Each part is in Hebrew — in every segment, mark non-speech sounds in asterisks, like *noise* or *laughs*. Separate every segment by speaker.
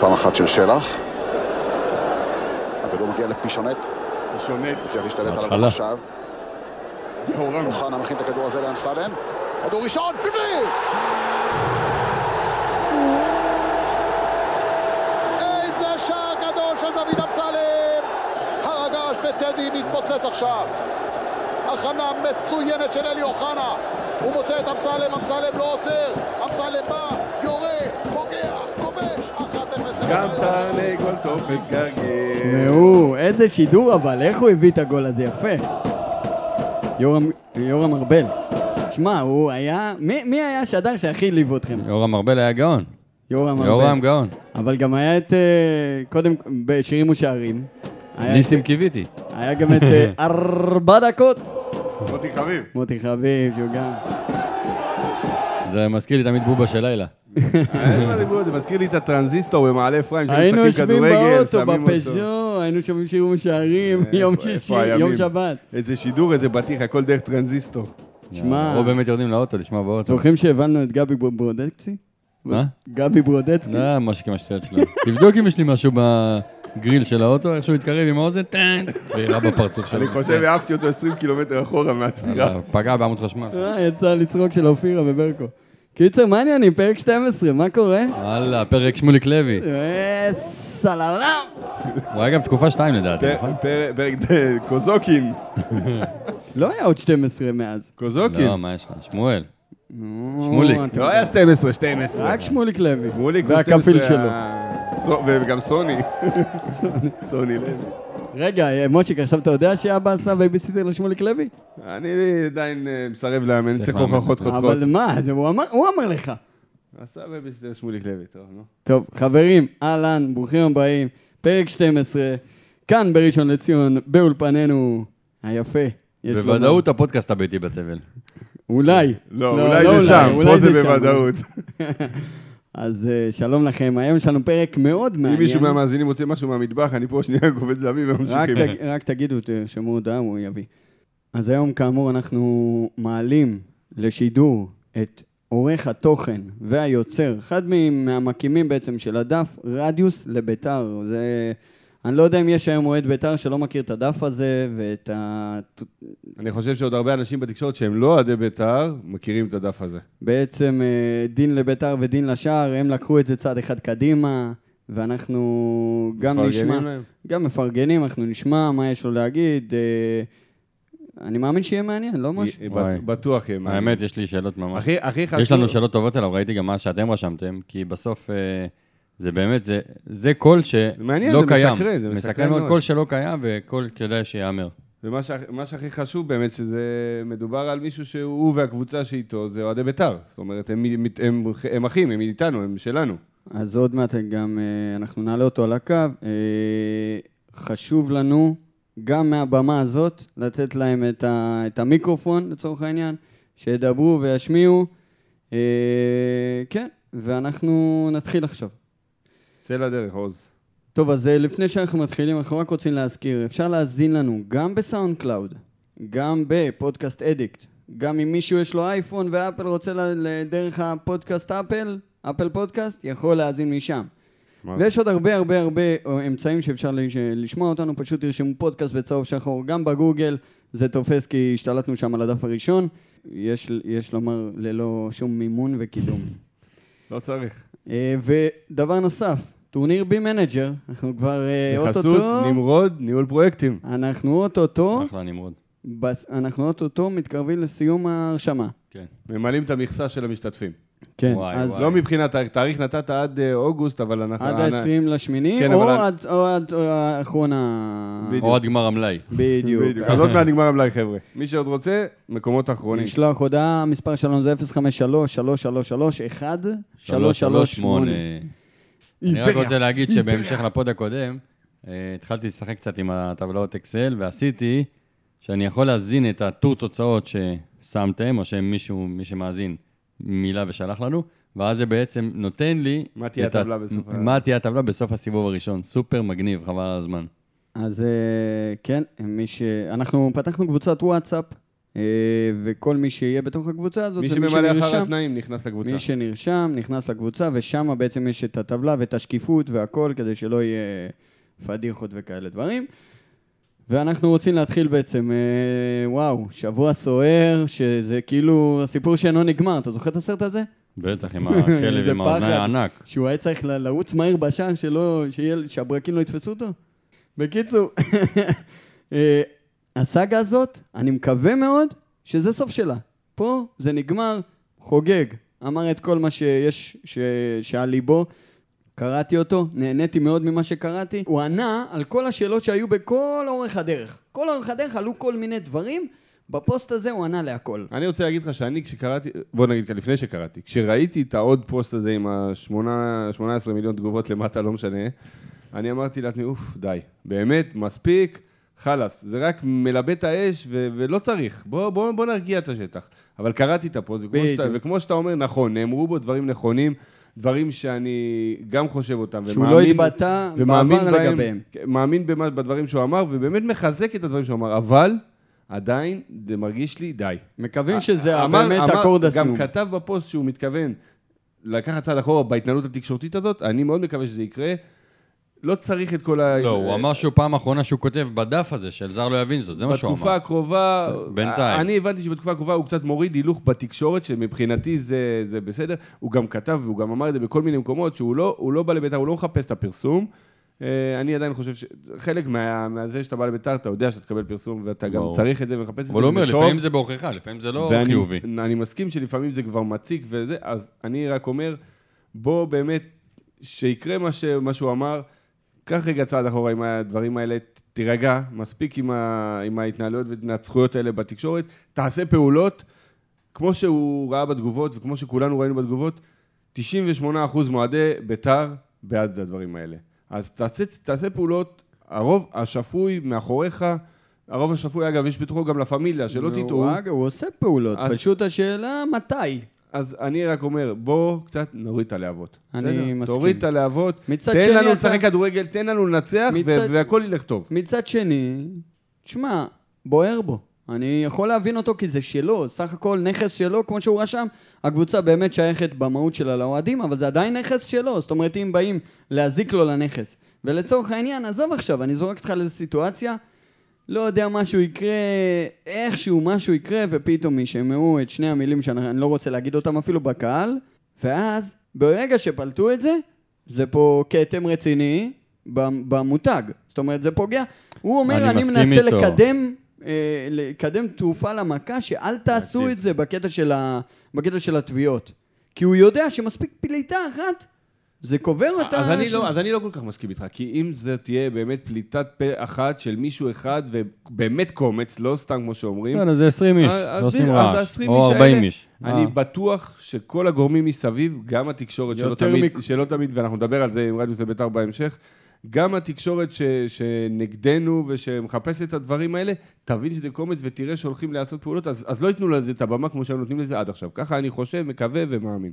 Speaker 1: פעם אחת של שלח. הכדור מגיע לפישונט,
Speaker 2: שונט.
Speaker 1: הצליח להשתלט עליו. עכשיו.
Speaker 2: יהורם.
Speaker 1: אוחנה מכין את הכדור הזה לאמסלם. כדור ראשון, בפנים! איזה שער גדול של דוד אמסלם! הר הגעש בטדי מתפוצץ עכשיו. הכנה מצוינת של אלי אוחנה. הוא מוצא את אמסלם, אמסלם לא עוצר. אמסלם בא,
Speaker 2: גם
Speaker 1: למכבי
Speaker 2: תרנגול תופס גרגיר.
Speaker 3: תשמעו, איזה שידור אבל, איך הוא הביא את הגול הזה יפה. יורם, יורם ארבל. שמע, הוא היה... מי, מי היה השדר שהכי העליב אתכם?
Speaker 4: יורם ארבל היה גאון.
Speaker 3: יורם ארבל.
Speaker 4: יורם גאון.
Speaker 3: אבל גם היה את... אה, קודם, בשירים ושערים.
Speaker 4: ניסים קיוויתי.
Speaker 3: היה גם את אה, *laughs* ארבע דקות.
Speaker 2: מוטי חביב.
Speaker 3: מוטי חביב, שהוא גם...
Speaker 4: זה מזכיר לי תמיד בובה של לילה.
Speaker 2: אין מה דיבור, זה מזכיר לי את הטרנזיסטור במעלה אפרים, שהיו
Speaker 3: היינו
Speaker 2: משחקים
Speaker 3: יושבים
Speaker 2: כדורגל,
Speaker 3: באוטו,
Speaker 2: שמים אותו.
Speaker 3: בפז'ו, היינו שומעים שירים ושערים,
Speaker 2: איפה-
Speaker 3: יום שישי? יום שבת.
Speaker 2: איזה שידור, איזה בטיח, הכל דרך טרנזיסטור.
Speaker 3: שמע,
Speaker 4: או באמת יורדים לאוטו לשמוע באוטו.
Speaker 3: זוכרים שהבאנו את גבי ברודצקי?
Speaker 4: מה?
Speaker 3: גבי ברודצקי?
Speaker 4: לא, משהו מהשטויות שלו. תבדוק אם יש לי משהו בגריל של האוטו, איך שהוא מתקרב עם האוזן, טן, צבירה בפרצוף שלו.
Speaker 2: אני חושב, העפתי אותו 20 קילומטר אחורה מהצפירה.
Speaker 4: יאללה, פגע בעמוד חשמל.
Speaker 3: אה, יצא לצחוק של אופירה וברקו. קיצר, מה העניינים? פרק 12, מה קורה?
Speaker 4: וואלה, פרק שמוליק לוי.
Speaker 3: אה, סלאלם!
Speaker 4: הוא היה גם תקופה 2 לדעתי, נכון?
Speaker 2: פר- פרק קוזוקין. *laughs*
Speaker 3: לא היה עוד 12 מאז.
Speaker 2: קוזוקין.
Speaker 4: לא, מה יש לך? שמואל. שמוליק.
Speaker 2: לא היה 12, 12.
Speaker 3: רק שמוליק לוי.
Speaker 2: שמוליק הוא
Speaker 3: והכפיל
Speaker 2: 12,
Speaker 3: שלו.
Speaker 2: ה- סו- וגם *laughs* סוני. סוני לוי.
Speaker 3: רגע, אה, מושיק, עכשיו אתה יודע שאבא עשה בייביסיטר לשמוליק לוי?
Speaker 2: אני עדיין אה, מסרב להאמין, אני
Speaker 4: צריך
Speaker 2: הוכחות. חותכות.
Speaker 3: אבל מה, הוא אמר- לך.
Speaker 2: עשה בייביסיטר שמוליק לוי, טוב, נו.
Speaker 3: טוב, חברים, אהלן, ברוכים הבאים, פרק 12, כאן בראשון לציון, באולפנינו היפה. לומר.
Speaker 4: בוודאות הפודקאסט הביתי בתבל.
Speaker 3: אולי.
Speaker 2: לא, אולי זה שם, פה זה. בוודאות. *laughs*
Speaker 3: אז אה, שלום לכם, היום יש לנו פרק מאוד
Speaker 2: אם
Speaker 3: מעניין.
Speaker 2: מישהו מהמאזינים רוצה משהו מהמטבח, אני פה שנייה קופץ להביא
Speaker 3: רק,
Speaker 2: וממשיכים.
Speaker 3: תג, רק תגידו, תרשמו הודעה, הוא יביא. אז היום, כאמור, אנחנו מעלים לשידור את עורך התוכן והיוצר, אחד מהמקימים בעצם של הדף, רדיוס לביתר. זה... אני לא יודע אם יש היום אוהד ביתר שלא מכיר את הדף הזה ואת ה...
Speaker 2: אני חושב שעוד הרבה אנשים בתקשורת שהם לא אוהדי בית"ר, מכירים את הדף הזה.
Speaker 3: בעצם אה, דין לביתר ודין לשאר, הם לקחו את זה צעד אחד קדימה, ואנחנו גם
Speaker 2: מפרגנים
Speaker 3: נשמע...
Speaker 2: להם?
Speaker 3: גם מפרגנים, אנחנו נשמע מה יש לו להגיד. אה, אני מאמין שיהיה מעניין, לא משהו.
Speaker 2: בט- בטוח יהיה מעניין.
Speaker 4: האמת, יש לי שאלות ממש.
Speaker 2: הכי חשוב...
Speaker 4: יש לנו שאלות טובות עליו, ראיתי גם מה שאתם רשמתם, כי בסוף אה, זה באמת, זה- זה קול
Speaker 2: מעניין,
Speaker 4: שלא
Speaker 2: זה
Speaker 4: קיים.
Speaker 2: מסקרן, זה מסקרן
Speaker 4: מאוד,
Speaker 2: מאוד.
Speaker 4: קול שלא קיים וקול כדאי שייאמר.
Speaker 2: ומה מה שהכי חשוב באמת, שזה מדובר על מישהו שהוא והקבוצה שאיתו, זה אוהדי בית"ר. זאת אומרת, הם, הם, הם, הם אחים, הם איתנו, הם שלנו.
Speaker 3: אז עוד מעט גם אה, אנחנו נעלה אותו על הקו. אה, חשוב לנו, גם מהבמה הזאת, לתת להם את, ה, את המיקרופון, לצורך העניין, שידברו וישמיעו. אה, כן, ואנחנו נתחיל עכשיו.
Speaker 2: צא לדרך, עוז.
Speaker 3: טוב, אז אה, לפני שאנחנו מתחילים, אנחנו רק רוצים להזכיר, אפשר להאזין לנו גם ב SoundCloud, גם ב Podcast Addict, גם אם מישהו יש לו אייפון ו Apple רוצה ל- ל- דרך הפודקאסט Apple, Apple Podcast, יכול להאזין משם. ויש עוד הרבה הרבה הרבה אה, אמצעים שאפשר לש- לשמוע אותנו, פשוט תרשמו פודקאסט בצהוב שחור, גם בגוגל, זה תופס כי השתלטנו שם על הדף הראשון, יש, יש לומר ללא שום מימון וקידום.
Speaker 2: לא צריך.
Speaker 3: אה, ודבר נוסף, טורניר B Manager, אנחנו כבר אה,
Speaker 2: בחסות
Speaker 3: אוטוטו,
Speaker 2: נמרוד, ניהול פרויקטים.
Speaker 3: אנחנו אוטוטו,
Speaker 4: אחלה נמרוד.
Speaker 3: בס- אנחנו אוטוטו מתקרבים לסיום ההרשמה.
Speaker 4: כן.
Speaker 2: ממלאים את המכסה של המשתתפים.
Speaker 3: כן,
Speaker 4: וואי,
Speaker 3: אז
Speaker 4: וואי.
Speaker 2: לא מבחינת תאריך, תאריך נתת עד אה, אוגוסט, אבל אנחנו...
Speaker 3: עד
Speaker 2: אנ-
Speaker 3: ה-20 לשמיני,
Speaker 2: כן,
Speaker 3: או
Speaker 2: אבל-
Speaker 3: עד- או עד או האחרון ה...
Speaker 2: בדיוק.
Speaker 4: או עד גמר המלאי.
Speaker 3: בדיוק.
Speaker 2: בדיוק. אז עוד מעט נגמר המלאי, חבר'ה. מי שעוד רוצה, מקומות אחרונים.
Speaker 3: לשלוח הודעה, המספר שלנו זה 053-333-1-338.
Speaker 4: אני רק רוצה להגיד שבהמשך לפוד הקודם, אה, התחלתי לשחק קצת עם הטבלאות אקסל, ועשיתי שאני יכול להזין את הטור תוצאות ששמתם, או שמישהו, מי שמאזין, מילא ושלח לנו, ואז זה בעצם נותן לי...
Speaker 2: מה תהיה הטבלה בסוף ה-
Speaker 4: מה תהיה הטבלה בסוף הסיבוב הראשון. סופר מגניב, חבל על הזמן.
Speaker 3: אז אה, כן, מי ש... אנחנו פתחנו קבוצת וואטסאפ, וכל מי שיהיה בתוך הקבוצה הזאת,
Speaker 2: מי שממלא אחר התנאים נכנס לקבוצה.
Speaker 3: מי שנרשם, נכנס לקבוצה, ושם בעצם יש את הטבלה ואת השקיפות והכל, כדי שלא יהיה פדיחות וכאלה דברים. ואנחנו רוצים להתחיל בעצם, אה, וואו, שבוע סוער, שזה כאילו הסיפור שאינו נגמר. אתה זוכר את הסרט הזה?
Speaker 4: בטח, עם *laughs* הכלב עם האוזני הענק.
Speaker 3: שהוא היה צריך לרוץ מהר בשער שלו, שהברקים לא יתפסו אותו. בקיצור, *laughs* אה, הסאגה הזאת, אני מקווה מאוד שזה סוף שלה. פה זה נגמר, חוגג. אמר את כל מה שיש, שעל ליבו. קראתי אותו, נהניתי מאוד ממה שקראתי. הוא ענה על כל השאלות שהיו בכל אורך הדרך. כל אורך הדרך עלו כל מיני דברים, בפוסט הזה הוא ענה להכל.
Speaker 2: אני רוצה להגיד לך שאני כשקראתי, בוא נגיד כאן לפני שקראתי, כשראיתי את העוד פוסט הזה עם ה-18 מיליון תגובות למטה, לא משנה, אני אמרתי לעצמי, אוף, די, באמת, מספיק, חלאס, זה רק מלבה את האש ו- ולא צריך, בוא, בוא, בוא נרגיע את השטח. אבל קראתי את הפוסט, וכמו שאתה, וכמו שאתה אומר, נכון, נאמרו בו דברים נכונים. דברים שאני גם חושב אותם,
Speaker 3: שהוא ומאמין... לא התבטא בעבר לגביהם.
Speaker 2: מאמין במה, בדברים שהוא אמר, ובאמת מחזק את הדברים שהוא אמר, אבל עדיין זה מרגיש לי די.
Speaker 3: מקווים שזה אמר, באמת אקורד הסיום.
Speaker 2: גם כתב בפוסט שהוא מתכוון לקחת צעד אחורה בהתנהלות התקשורתית הזאת, אני מאוד מקווה שזה יקרה. לא צריך את כל ה...
Speaker 4: לא, הוא אמר שהוא פעם אחרונה שהוא כותב בדף הזה, שאלזר לא יבין זאת, זה מה שהוא אמר.
Speaker 2: בתקופה הקרובה...
Speaker 4: בינתיים.
Speaker 2: אני הבנתי שבתקופה הקרובה הוא קצת מוריד הילוך בתקשורת, שמבחינתי זה, זה בסדר. הוא גם כתב, והוא גם אמר את זה בכל מיני מקומות, שהוא לא, לא בא לבית"ר, הוא לא מחפש את הפרסום. אה, אני עדיין חושב שחלק מה, מהזה שאתה בא לבית"ר, אתה יודע שאתה תקבל פרסום, ואתה גם צריך את זה ומחפש את זה,
Speaker 4: אבל הוא אומר, לפעמים זה בעוכריך, לפעמים זה לא חיובי.
Speaker 2: אני מסכים שלפעמים זה כבר מציק וזה, אז אני רק אומר, בוא באמת, שיקרה מה שהוא אמר, קח רגע צעד אחורה עם הדברים האלה, תירגע, מספיק עם, ה, עם ההתנהלויות והזכויות האלה בתקשורת, תעשה פעולות, כמו שהוא ראה בתגובות וכמו שכולנו ראינו בתגובות, 98% מועדי בית"ר בעד הדברים האלה. אז תעשה, תעשה פעולות, הרוב השפוי מאחוריך, הרוב השפוי, אגב, יש בתוכו גם לה פמיליה, שלא תטעו.
Speaker 3: אגב, הוא עושה פעולות, אז... פשוט השאלה מתי.
Speaker 2: אז אני רק אומר, בוא קצת נוריד את הלהבות.
Speaker 3: אני בסדר? מסכים.
Speaker 2: תוריד את הלהבות, תן לנו לשחק אתה... כדורגל, תן לנו לנצח, מצד... והכל ילך טוב.
Speaker 3: מצד שני, תשמע, בוער בו. אני יכול להבין אותו כי זה שלו, סך הכל נכס שלו, כמו שהוא רשם. הקבוצה באמת שייכת במהות שלה לאוהדים, אבל זה עדיין נכס שלו. זאת אומרת, אם באים להזיק לו לנכס. ולצורך העניין, עזוב עכשיו, אני זורק אותך לאיזו סיטואציה. לא יודע, משהו יקרה, איכשהו משהו יקרה, ופתאום ישמעו את שני המילים שאני לא רוצה להגיד אותם אפילו בקהל, ואז, ברגע שפלטו את זה, זה פה כתם רציני במותג. זאת אומרת, זה פוגע. הוא אומר, אני, אני מנסה איתו. לקדם, אה, לקדם תרופה למכה, שאל תעשו את זה בקטע של, ה, בקטע של התביעות. כי הוא יודע שמספיק פליטה אחת זה קובר את
Speaker 2: ה... אני, לא, אז אני לא כל כך מסכים איתך, כי אם זה תהיה באמת פליטת פה אחת של מישהו אחד, ובאמת קומץ, לא סתם כמו שאומרים...
Speaker 4: כן, זה 20 איש, לא עושים רעש, או 40 איש.
Speaker 2: אני אה. בטוח שכל הגורמים מסביב, גם התקשורת, שלא תמיד, מק... שלא תמיד, ואנחנו נדבר על זה עם רדיוס לבית"ר בהמשך, גם התקשורת ש, שנגדנו ושמחפשת את הדברים האלה, תבין שזה קומץ ותראה שהולכים לעשות פעולות, אז, אז לא ייתנו לזה את הבמה כמו שהם נותנים לזה עד עכשיו. ככה אני חושב, מקווה ומאמין.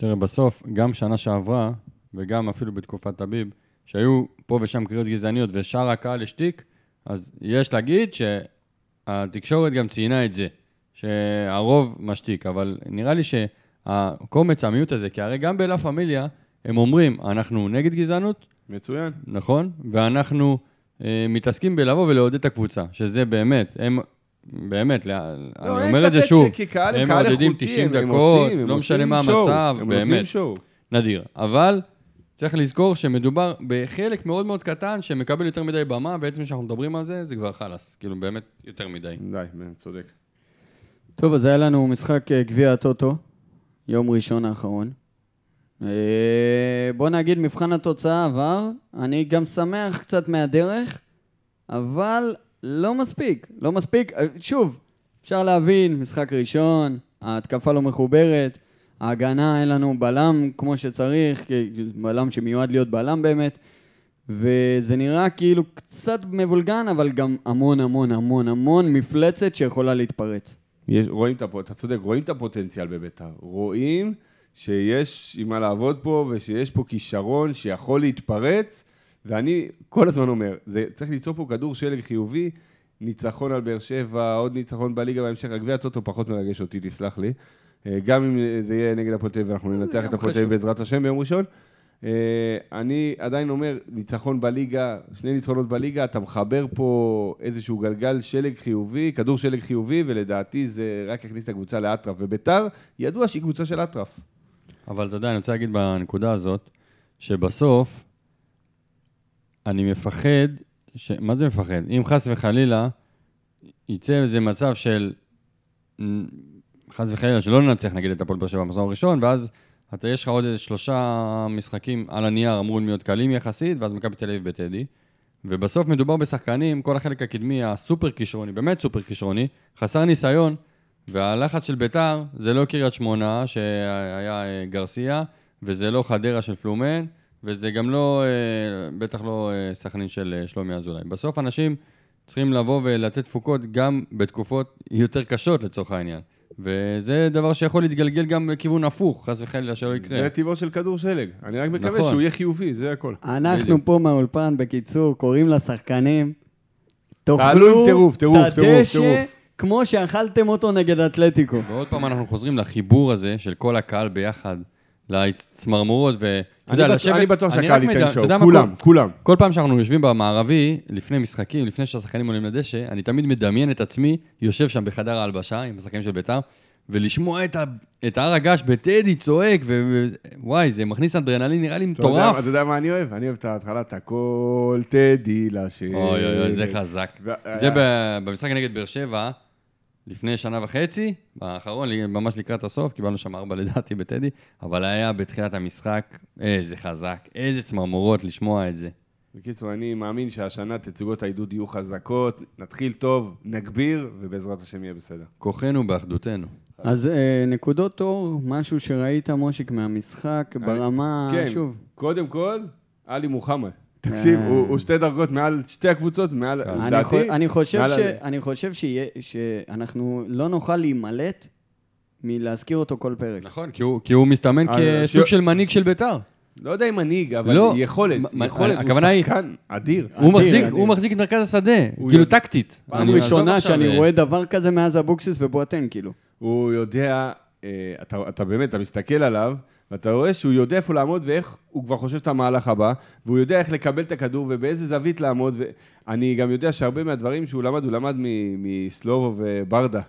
Speaker 4: תראה, בסוף, גם שנה שעברה, וגם אפילו בתקופת הביב, שהיו פה ושם קריאות גזעניות ושאר הקהל השתיק, אז יש להגיד שהתקשורת גם ציינה את זה, שהרוב משתיק, אבל נראה לי שהקומץ, המיעוט הזה, כי הרי גם בלה פמיליה, הם אומרים, אנחנו נגד גזענות.
Speaker 2: מצוין.
Speaker 4: נכון? ואנחנו אה, מתעסקים בלבוא ולעודד את הקבוצה, שזה באמת, הם באמת, לא, אני אומר את זה שוב, הם מעודדים 90 דקות, לא משנה מה המצב, באמת, נדיר. אבל צריך לזכור שמדובר בחלק מאוד מאוד קטן שמקבל יותר מדי במה, בעצם כשאנחנו מדברים על זה, זה כבר חלאס, כאילו באמת יותר מדי.
Speaker 2: די, צודק.
Speaker 3: טוב, אז היה לנו משחק אה, גביע הטוטו, יום ראשון האחרון. אה, בוא נגיד, מבחן התוצאה עבר, אני גם שמח קצת מהדרך, אבל לא מספיק, לא מספיק. אה, שוב, אפשר להבין, משחק ראשון, ההתקפה לא מחוברת, ההגנה אין לנו בלם כמו שצריך, בלם שמיועד להיות בלם באמת, וזה נראה כאילו קצת מבולגן, אבל גם המון המון המון המון מפלצת שיכולה להתפרץ.
Speaker 2: יש, רואים את הפוטנציאל, אתה צודק, רואים את הפוטנציאל בביתר. רואים שיש עם מה לעבוד פה, ושיש פה כישרון שיכול להתפרץ, ואני כל הזמן אומר, זה צריך ליצור פה כדור שלג חיובי. ניצחון על באר שבע, עוד ניצחון בליגה בהמשך, הגביע הטוטו פחות מרגש אותי, תסלח לי. אה, גם אם זה יהיה נגד הפועל תל אביב ואנחנו ננצח את הפועל תל אביב בעזרת השם ביום ראשון. אה, אני עדיין אומר, ניצחון בליגה, שני ניצחונות בליגה, אתה מחבר פה איזשהו גלגל שלג חיובי, כדור שלג חיובי, ולדעתי זה רק יכניס את הקבוצה לאטרף. וביתר, ידוע שהיא קבוצה של אטרף.
Speaker 4: אבל אתה יודע, אני רוצה להגיד בנקודה הזאת, שבסוף, אני מפחד, ש... מה זה מפחד? אם חס וחלילה, יצא איזה מצב של, חס וחלילה, שלא ננצח נגיד את הפועל באר שבע במחזור הראשון, ואז אתה, יש לך עוד איזה שלושה משחקים על הנייר אמורים להיות קלים יחסית, ואז מכבי תל אביב בטדי. ובסוף מדובר בשחקנים, כל החלק הקדמי הסופר כישרוני, באמת סופר כישרוני, חסר ניסיון, והלחץ של ביתר זה לא קריית שמונה, שהיה אה, גרסיה, וזה לא חדרה של פלומן, וזה גם לא, אה, בטח לא אה, סכנין של שלומי אזולאי. בסוף אנשים צריכים לבוא ולתת תפוקות גם בתקופות יותר קשות לצורך העניין. וזה דבר שיכול להתגלגל גם לכיוון הפוך, חס וחלילה שלא יקרה.
Speaker 2: זה טבעו של כדור שלג. אני רק מקווה נכון. שהוא יהיה חיובי, זה הכל.
Speaker 3: אנחנו בדיוק. פה מהאולפן, בקיצור, קוראים לשחקנים,
Speaker 2: תאכלו את הדשא
Speaker 3: כמו שאכלתם אותו נגד אתלטיקו.
Speaker 4: ועוד פעם אנחנו חוזרים לחיבור הזה של כל הקהל ביחד. לצמרמורות, ואתה יודע,
Speaker 2: לשבת... אני בטוח שהקהל ייתן שואו, כולם, כולם.
Speaker 4: כל פעם שאנחנו יושבים במערבי, לפני משחקים, לפני שהשחקנים עולים לדשא, אני תמיד מדמיין את עצמי, יושב שם בחדר ההלבשה עם השחקנים של ביתר, ולשמוע את, ה, את הר הגעש בטדי צועק, ווואי, זה מכניס אדרנלין, נראה לי מטורף.
Speaker 2: אתה יודע מה אני אוהב? אני אוהב את ההתחלה, את הכל טדי לשיר.
Speaker 4: אוי אוי אוי, זה חזק. זה במשחק נגד באר שבע, לפני שנה וחצי, באחרון, ממש לקראת הסוף, קיבלנו שם ארבע לדעתי בטדי, אבל היה בתחילת המשחק, איזה חזק, איזה צמרמורות לשמוע את זה.
Speaker 2: בקיצור, אני מאמין שהשנה תצוגות העידוד יהיו חזקות, נתחיל טוב, נגביר, ובעזרת השם יהיה בסדר.
Speaker 4: כוחנו באחדותנו.
Speaker 3: אז אה, נקודות אור, משהו שראית, מושיק, מהמשחק, ברמה,
Speaker 2: כן,
Speaker 3: שוב.
Speaker 2: קודם כל, עלי מוחמד. תקשיב, הוא שתי דרגות מעל שתי הקבוצות, מעל, לדעתי.
Speaker 3: אני חושב שאנחנו לא נוכל להימלט מלהזכיר אותו כל פרק.
Speaker 4: נכון, כי הוא מסתמן אה, כסוג של מנהיג של בית"ר.
Speaker 2: לא יודע אם מנהיג, אבל לא, יכולת, יכולת, הוא שחקן אדיר.
Speaker 4: הוא מחזיק את מרכז השדה, כאילו טקטית.
Speaker 3: פעם ראשונה שאני אה, רואה דבר כזה מאז אבוקסיס ובואטן, כאילו.
Speaker 2: הוא יודע, אה, אתה באמת, אתה מסתכל עליו, ואתה רואה שהוא יודע איפה לעמוד ואיך הוא כבר חושב את המהלך הבא, והוא יודע איך לקבל את הכדור ובאיזה זווית לעמוד, ואני גם יודע שהרבה מהדברים שהוא למד, הוא למד מסלובו וברדה.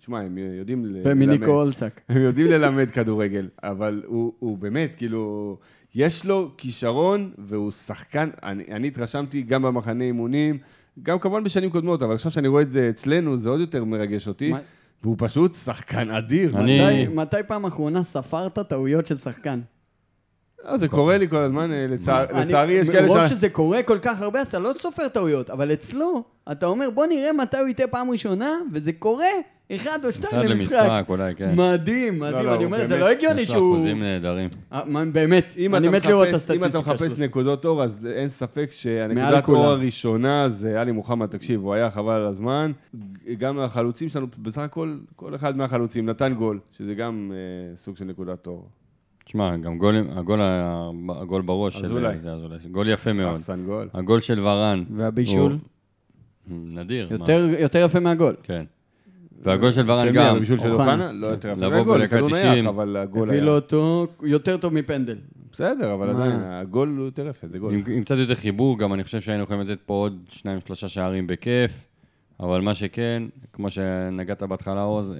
Speaker 2: תשמע, הם יודעים
Speaker 3: ללמד... ומניקו אולסק.
Speaker 2: הם יודעים ללמד כדורגל, אבל הוא, הוא באמת, כאילו, יש לו כישרון והוא שחקן, אני, אני התרשמתי גם במחנה אימונים, גם כמובן בשנים קודמות, אבל עכשיו שאני רואה את זה אצלנו, זה עוד יותר מרגש אותי. מה... והוא פשוט שחקן אדיר.
Speaker 3: אני... מתי, מתי פעם אחרונה ספרת טעויות של שחקן?
Speaker 2: לא, זה קורה לי כל הזמן, אה, לצערי יש כאלה ש...
Speaker 3: מרוב שזה קורה כל כך הרבה, אז אתה לא סופר טעויות, אבל אצלו, אתה אומר, בוא נראה מתי הוא ייתה פעם ראשונה, וזה קורה אחד או שתיים למשחק. אחד למשחק,
Speaker 4: אולי, כן.
Speaker 3: מדהים, מדהים, לא, לא, אני אומר, זה לא הגיוני שהוא... יש לו
Speaker 4: אחוזים נהדרים.
Speaker 3: אה, באמת, אני מת לראות את הסטטיסטיקה
Speaker 2: שלו. אם אתה מחפש נקודות אור, אז אין ספק שהנקודת אור הראשונה זה עלי מוחמד, תקשיב, הוא היה חבל על הזמן. גם החלוצים שלנו, בסך הכל, כל אחד מהחלוצים נתן גול, שזה גם אה, סוג של נקודת אור.
Speaker 4: תשמע, גם גול, הגול, הגול בראש של אזולאי, גול יפה מאוד. גול. הגול של ורן.
Speaker 3: והבישול?
Speaker 4: נדיר.
Speaker 3: יותר, יותר יפה מהגול.
Speaker 4: כן. והגול של ורן גם.
Speaker 2: הבישול של אוחנה? לא יותר יפה מהגול, כדור נייח, אבל הגול
Speaker 3: היה... הביא לו אותו יותר טוב מפנדל.
Speaker 2: בסדר, אבל עדיין, הגול הוא יותר יפה, זה גול. עם,
Speaker 4: עם קצת יותר חיבור, גם אני חושב שהיינו יכולים לתת פה עוד שניים, שלושה שערים בכיף. אבל מה שכן, כמו שנגעת בהתחלה, עוז,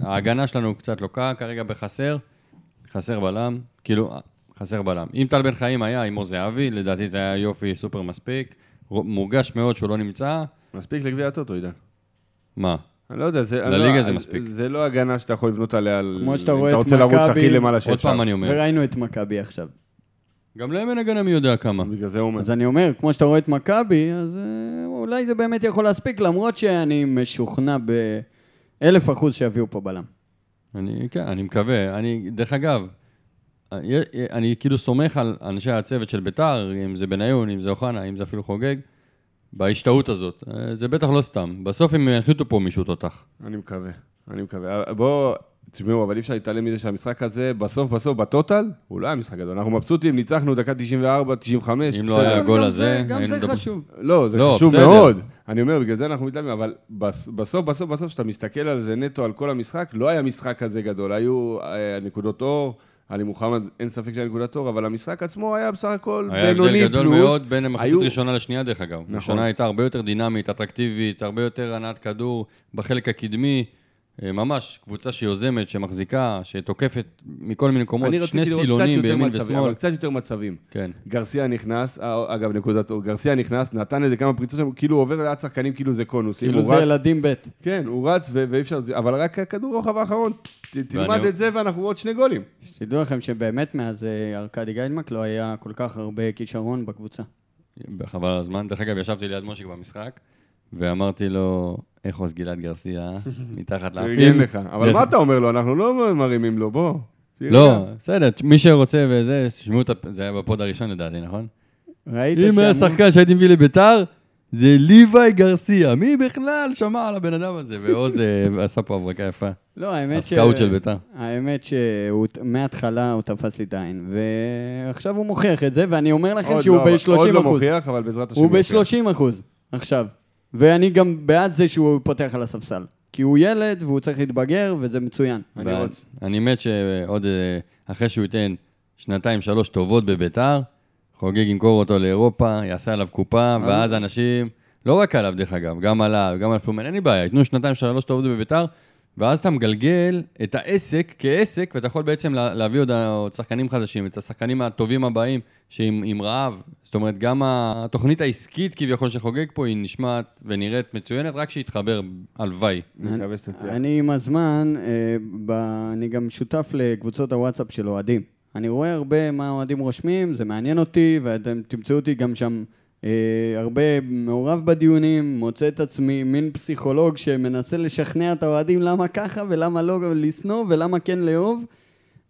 Speaker 4: ההגנה שלנו קצת לוקה כרגע בחסר. חסר בלם, כאילו, חסר בלם. אם טל בן חיים היה עם עוז זהבי, לדעתי זה היה יופי סופר מספיק. מורגש מאוד שהוא לא נמצא.
Speaker 2: מספיק לגביע הטוטו, עידן.
Speaker 4: מה?
Speaker 2: אני לא יודע, זה...
Speaker 4: לליגה לא, זה מספיק.
Speaker 2: זה לא הגנה שאתה יכול לבנות עליה,
Speaker 3: כמו שאתה רואה את מכבי... אתה רוצה לרוץ הכי
Speaker 4: למעלה שאפשר. עוד פעם אני אומר.
Speaker 3: וראינו את מכבי עכשיו.
Speaker 4: גם להם אין הגנה מי יודע כמה.
Speaker 2: בגלל זה הוא אומר.
Speaker 3: אז אני אומר, כמו שאתה רואה את מכבי, אז אה, אולי זה באמת יכול להספיק, למרות שאני משוכנע באלף אחוז שיביאו פה בלם.
Speaker 4: אני, כן, אני מקווה. אני, דרך אגב, אני, אני כאילו סומך על אנשי הצוות של ביתר, אם זה בניון, אם זה אוחנה, אם זה אפילו חוגג, בהשתאות הזאת. זה בטח לא סתם. בסוף הם ינחתו פה מישהו תותח.
Speaker 2: אני מקווה, אני מקווה. בואו, תשמעו, אבל אי אפשר להתעלם מזה שהמשחק הזה, בסוף בסוף, בטוטל, הוא לא היה משחק גדול. אנחנו מבסוטים, ניצחנו דקה 94, 95.
Speaker 4: אם לא היה הגול הזה...
Speaker 3: גם זה חשוב.
Speaker 2: לא, זה לא, חשוב. מאוד. אני אומר, בגלל זה אנחנו מתלהבים, אבל בסוף, בסוף, בסוף, כשאתה מסתכל על זה נטו, על כל המשחק, לא היה משחק כזה גדול. היו אה, נקודות אור, עלי מוחמד, אין ספק שהיה נקודת אור, אבל המשחק עצמו היה בסך הכל בינוני פלוס.
Speaker 4: היה הבדל גדול מאוד בין המחצית היו... ראשונה לשנייה, דרך אגב. נכון. ראשונה הייתה הרבה יותר דינמית, אטרקטיבית, הרבה יותר הנעת כדור בחלק הקדמי. אה, ממש, קבוצה שיוזמת, שמחזיקה, שתוקפת מכל מיני מקומות, שני סילונים בימין ושמאל. אבל
Speaker 2: קצת יותר מצבים. כן. גרסיה נכנס, אה, אגב, נקודת אור, גרסיה נכנס, נתן איזה כמה פריצות שם, כאילו עובר ליד שחקנים, כאילו זה קונוס.
Speaker 3: כאילו זה רץ, ילדים ב'.
Speaker 2: כן, הוא רץ ואי אפשר, אבל רק הכדור רוחב האחרון, תלמד את זה ואנחנו עוד שני גולים.
Speaker 3: שתדעו לכם שבאמת מאז אה, ארכדי גיידמק לא היה כל כך הרבה כישרון בקבוצה.
Speaker 4: חבל על הזמן. דרך אגב, ישבתי ליד מושיק במשחק, ואמרתי לו, איך עוז גלעד גרסיה, *laughs* מתחת לאפים.
Speaker 2: פרגן לך. אבל מה אתה אומר לו? אנחנו לא מרימים לו, בוא.
Speaker 4: לא, בסדר, מי שרוצה וזה, תשמעו את זה היה בפוד הראשון לדעתי, נכון?
Speaker 3: ראית
Speaker 4: אם היה שחקן שהייתי מביא לביתר, זה ליוואי גרסיה. מי בכלל שמע על הבן אדם הזה? ועוז אה, *laughs* עשה פה הברקה יפה.
Speaker 3: לא, האמת
Speaker 4: ש... הסקאוט של ביתר.
Speaker 3: האמת שמההתחלה הוא תפס לי את העין, ועכשיו הוא מוכיח את זה, ואני אומר לכם שהוא ב-30 אחוז. עוד
Speaker 2: לא מוכיח, אבל בעזרת השם
Speaker 3: הוא ב-30 אחוז, עכשיו. ואני גם בעד זה שהוא פותח על הספסל. כי הוא ילד והוא צריך להתבגר, וזה מצוין.
Speaker 4: אני, רוצ... אני מת שעוד אה, אחרי שהוא ייתן שנתיים, שלוש טובות בביתר, חוגג ימכור אותו לאירופה, יעשה עליו קופה, ואז אנשים, לא רק עליו דרך אגב, גם עליו, גם על פלומן, אין לי בעיה, ייתנו שנתיים, שלוש טובות בביתר, ואז אתה מגלגל את העסק כעסק, ואתה יכול בעצם להביא עוד שחקנים חדשים, את השחקנים הטובים הבאים, שעם רעב. זאת אומרת, גם התוכנית העסקית כביכול שחוגג פה, היא נשמעת ונראית מצוינת, רק שיתחבר, הלוואי.
Speaker 3: אני מקווה שתצליח. אני עם הזמן, אה, אני גם שותף לקבוצות הוואטסאפ של אוהדים. אני רואה הרבה מה האוהדים רושמים, זה מעניין אותי, ואתם תמצאו אותי גם שם הרבה מעורב בדיונים, מוצא את עצמי מין פסיכולוג שמנסה לשכנע את האוהדים למה ככה ולמה לא לשנוא ולמה כן לאהוב.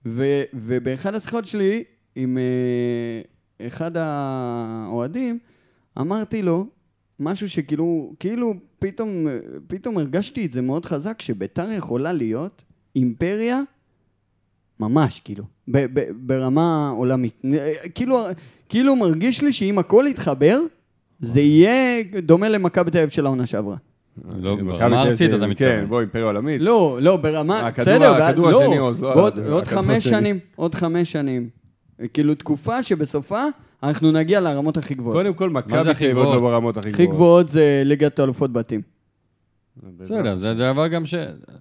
Speaker 3: ו, ובאחד השיחות שלי עם אה, אחד האוהדים, אמרתי לו משהו שכאילו, כאילו פתאום, פתאום הרגשתי את זה מאוד חזק, שביתר יכולה להיות אימפריה ממש, כאילו, ב- ב- ברמה עולמית. כאילו, כאילו מרגיש לי שאם הכל יתחבר, זה יהיה דומה למכבי תל אביב של העונה שעברה.
Speaker 4: לא, ברמה ארצית אתה מתכוון.
Speaker 2: כן, בוא, אימפריה עולמית.
Speaker 3: לא, לא, ברמה,
Speaker 2: בסדר, הכדור השני עוז, לא...
Speaker 3: עוד חמש שנים, עוד חמש שנים. כאילו, תקופה שבסופה אנחנו נגיע לרמות הכי גבוהות.
Speaker 2: קודם כל, מכבי תל אביב לא ברמות הכי גבוהות.
Speaker 3: הכי גבוהות זה ליגת האלופות בתים.
Speaker 4: בסדר, זה דבר גם ש...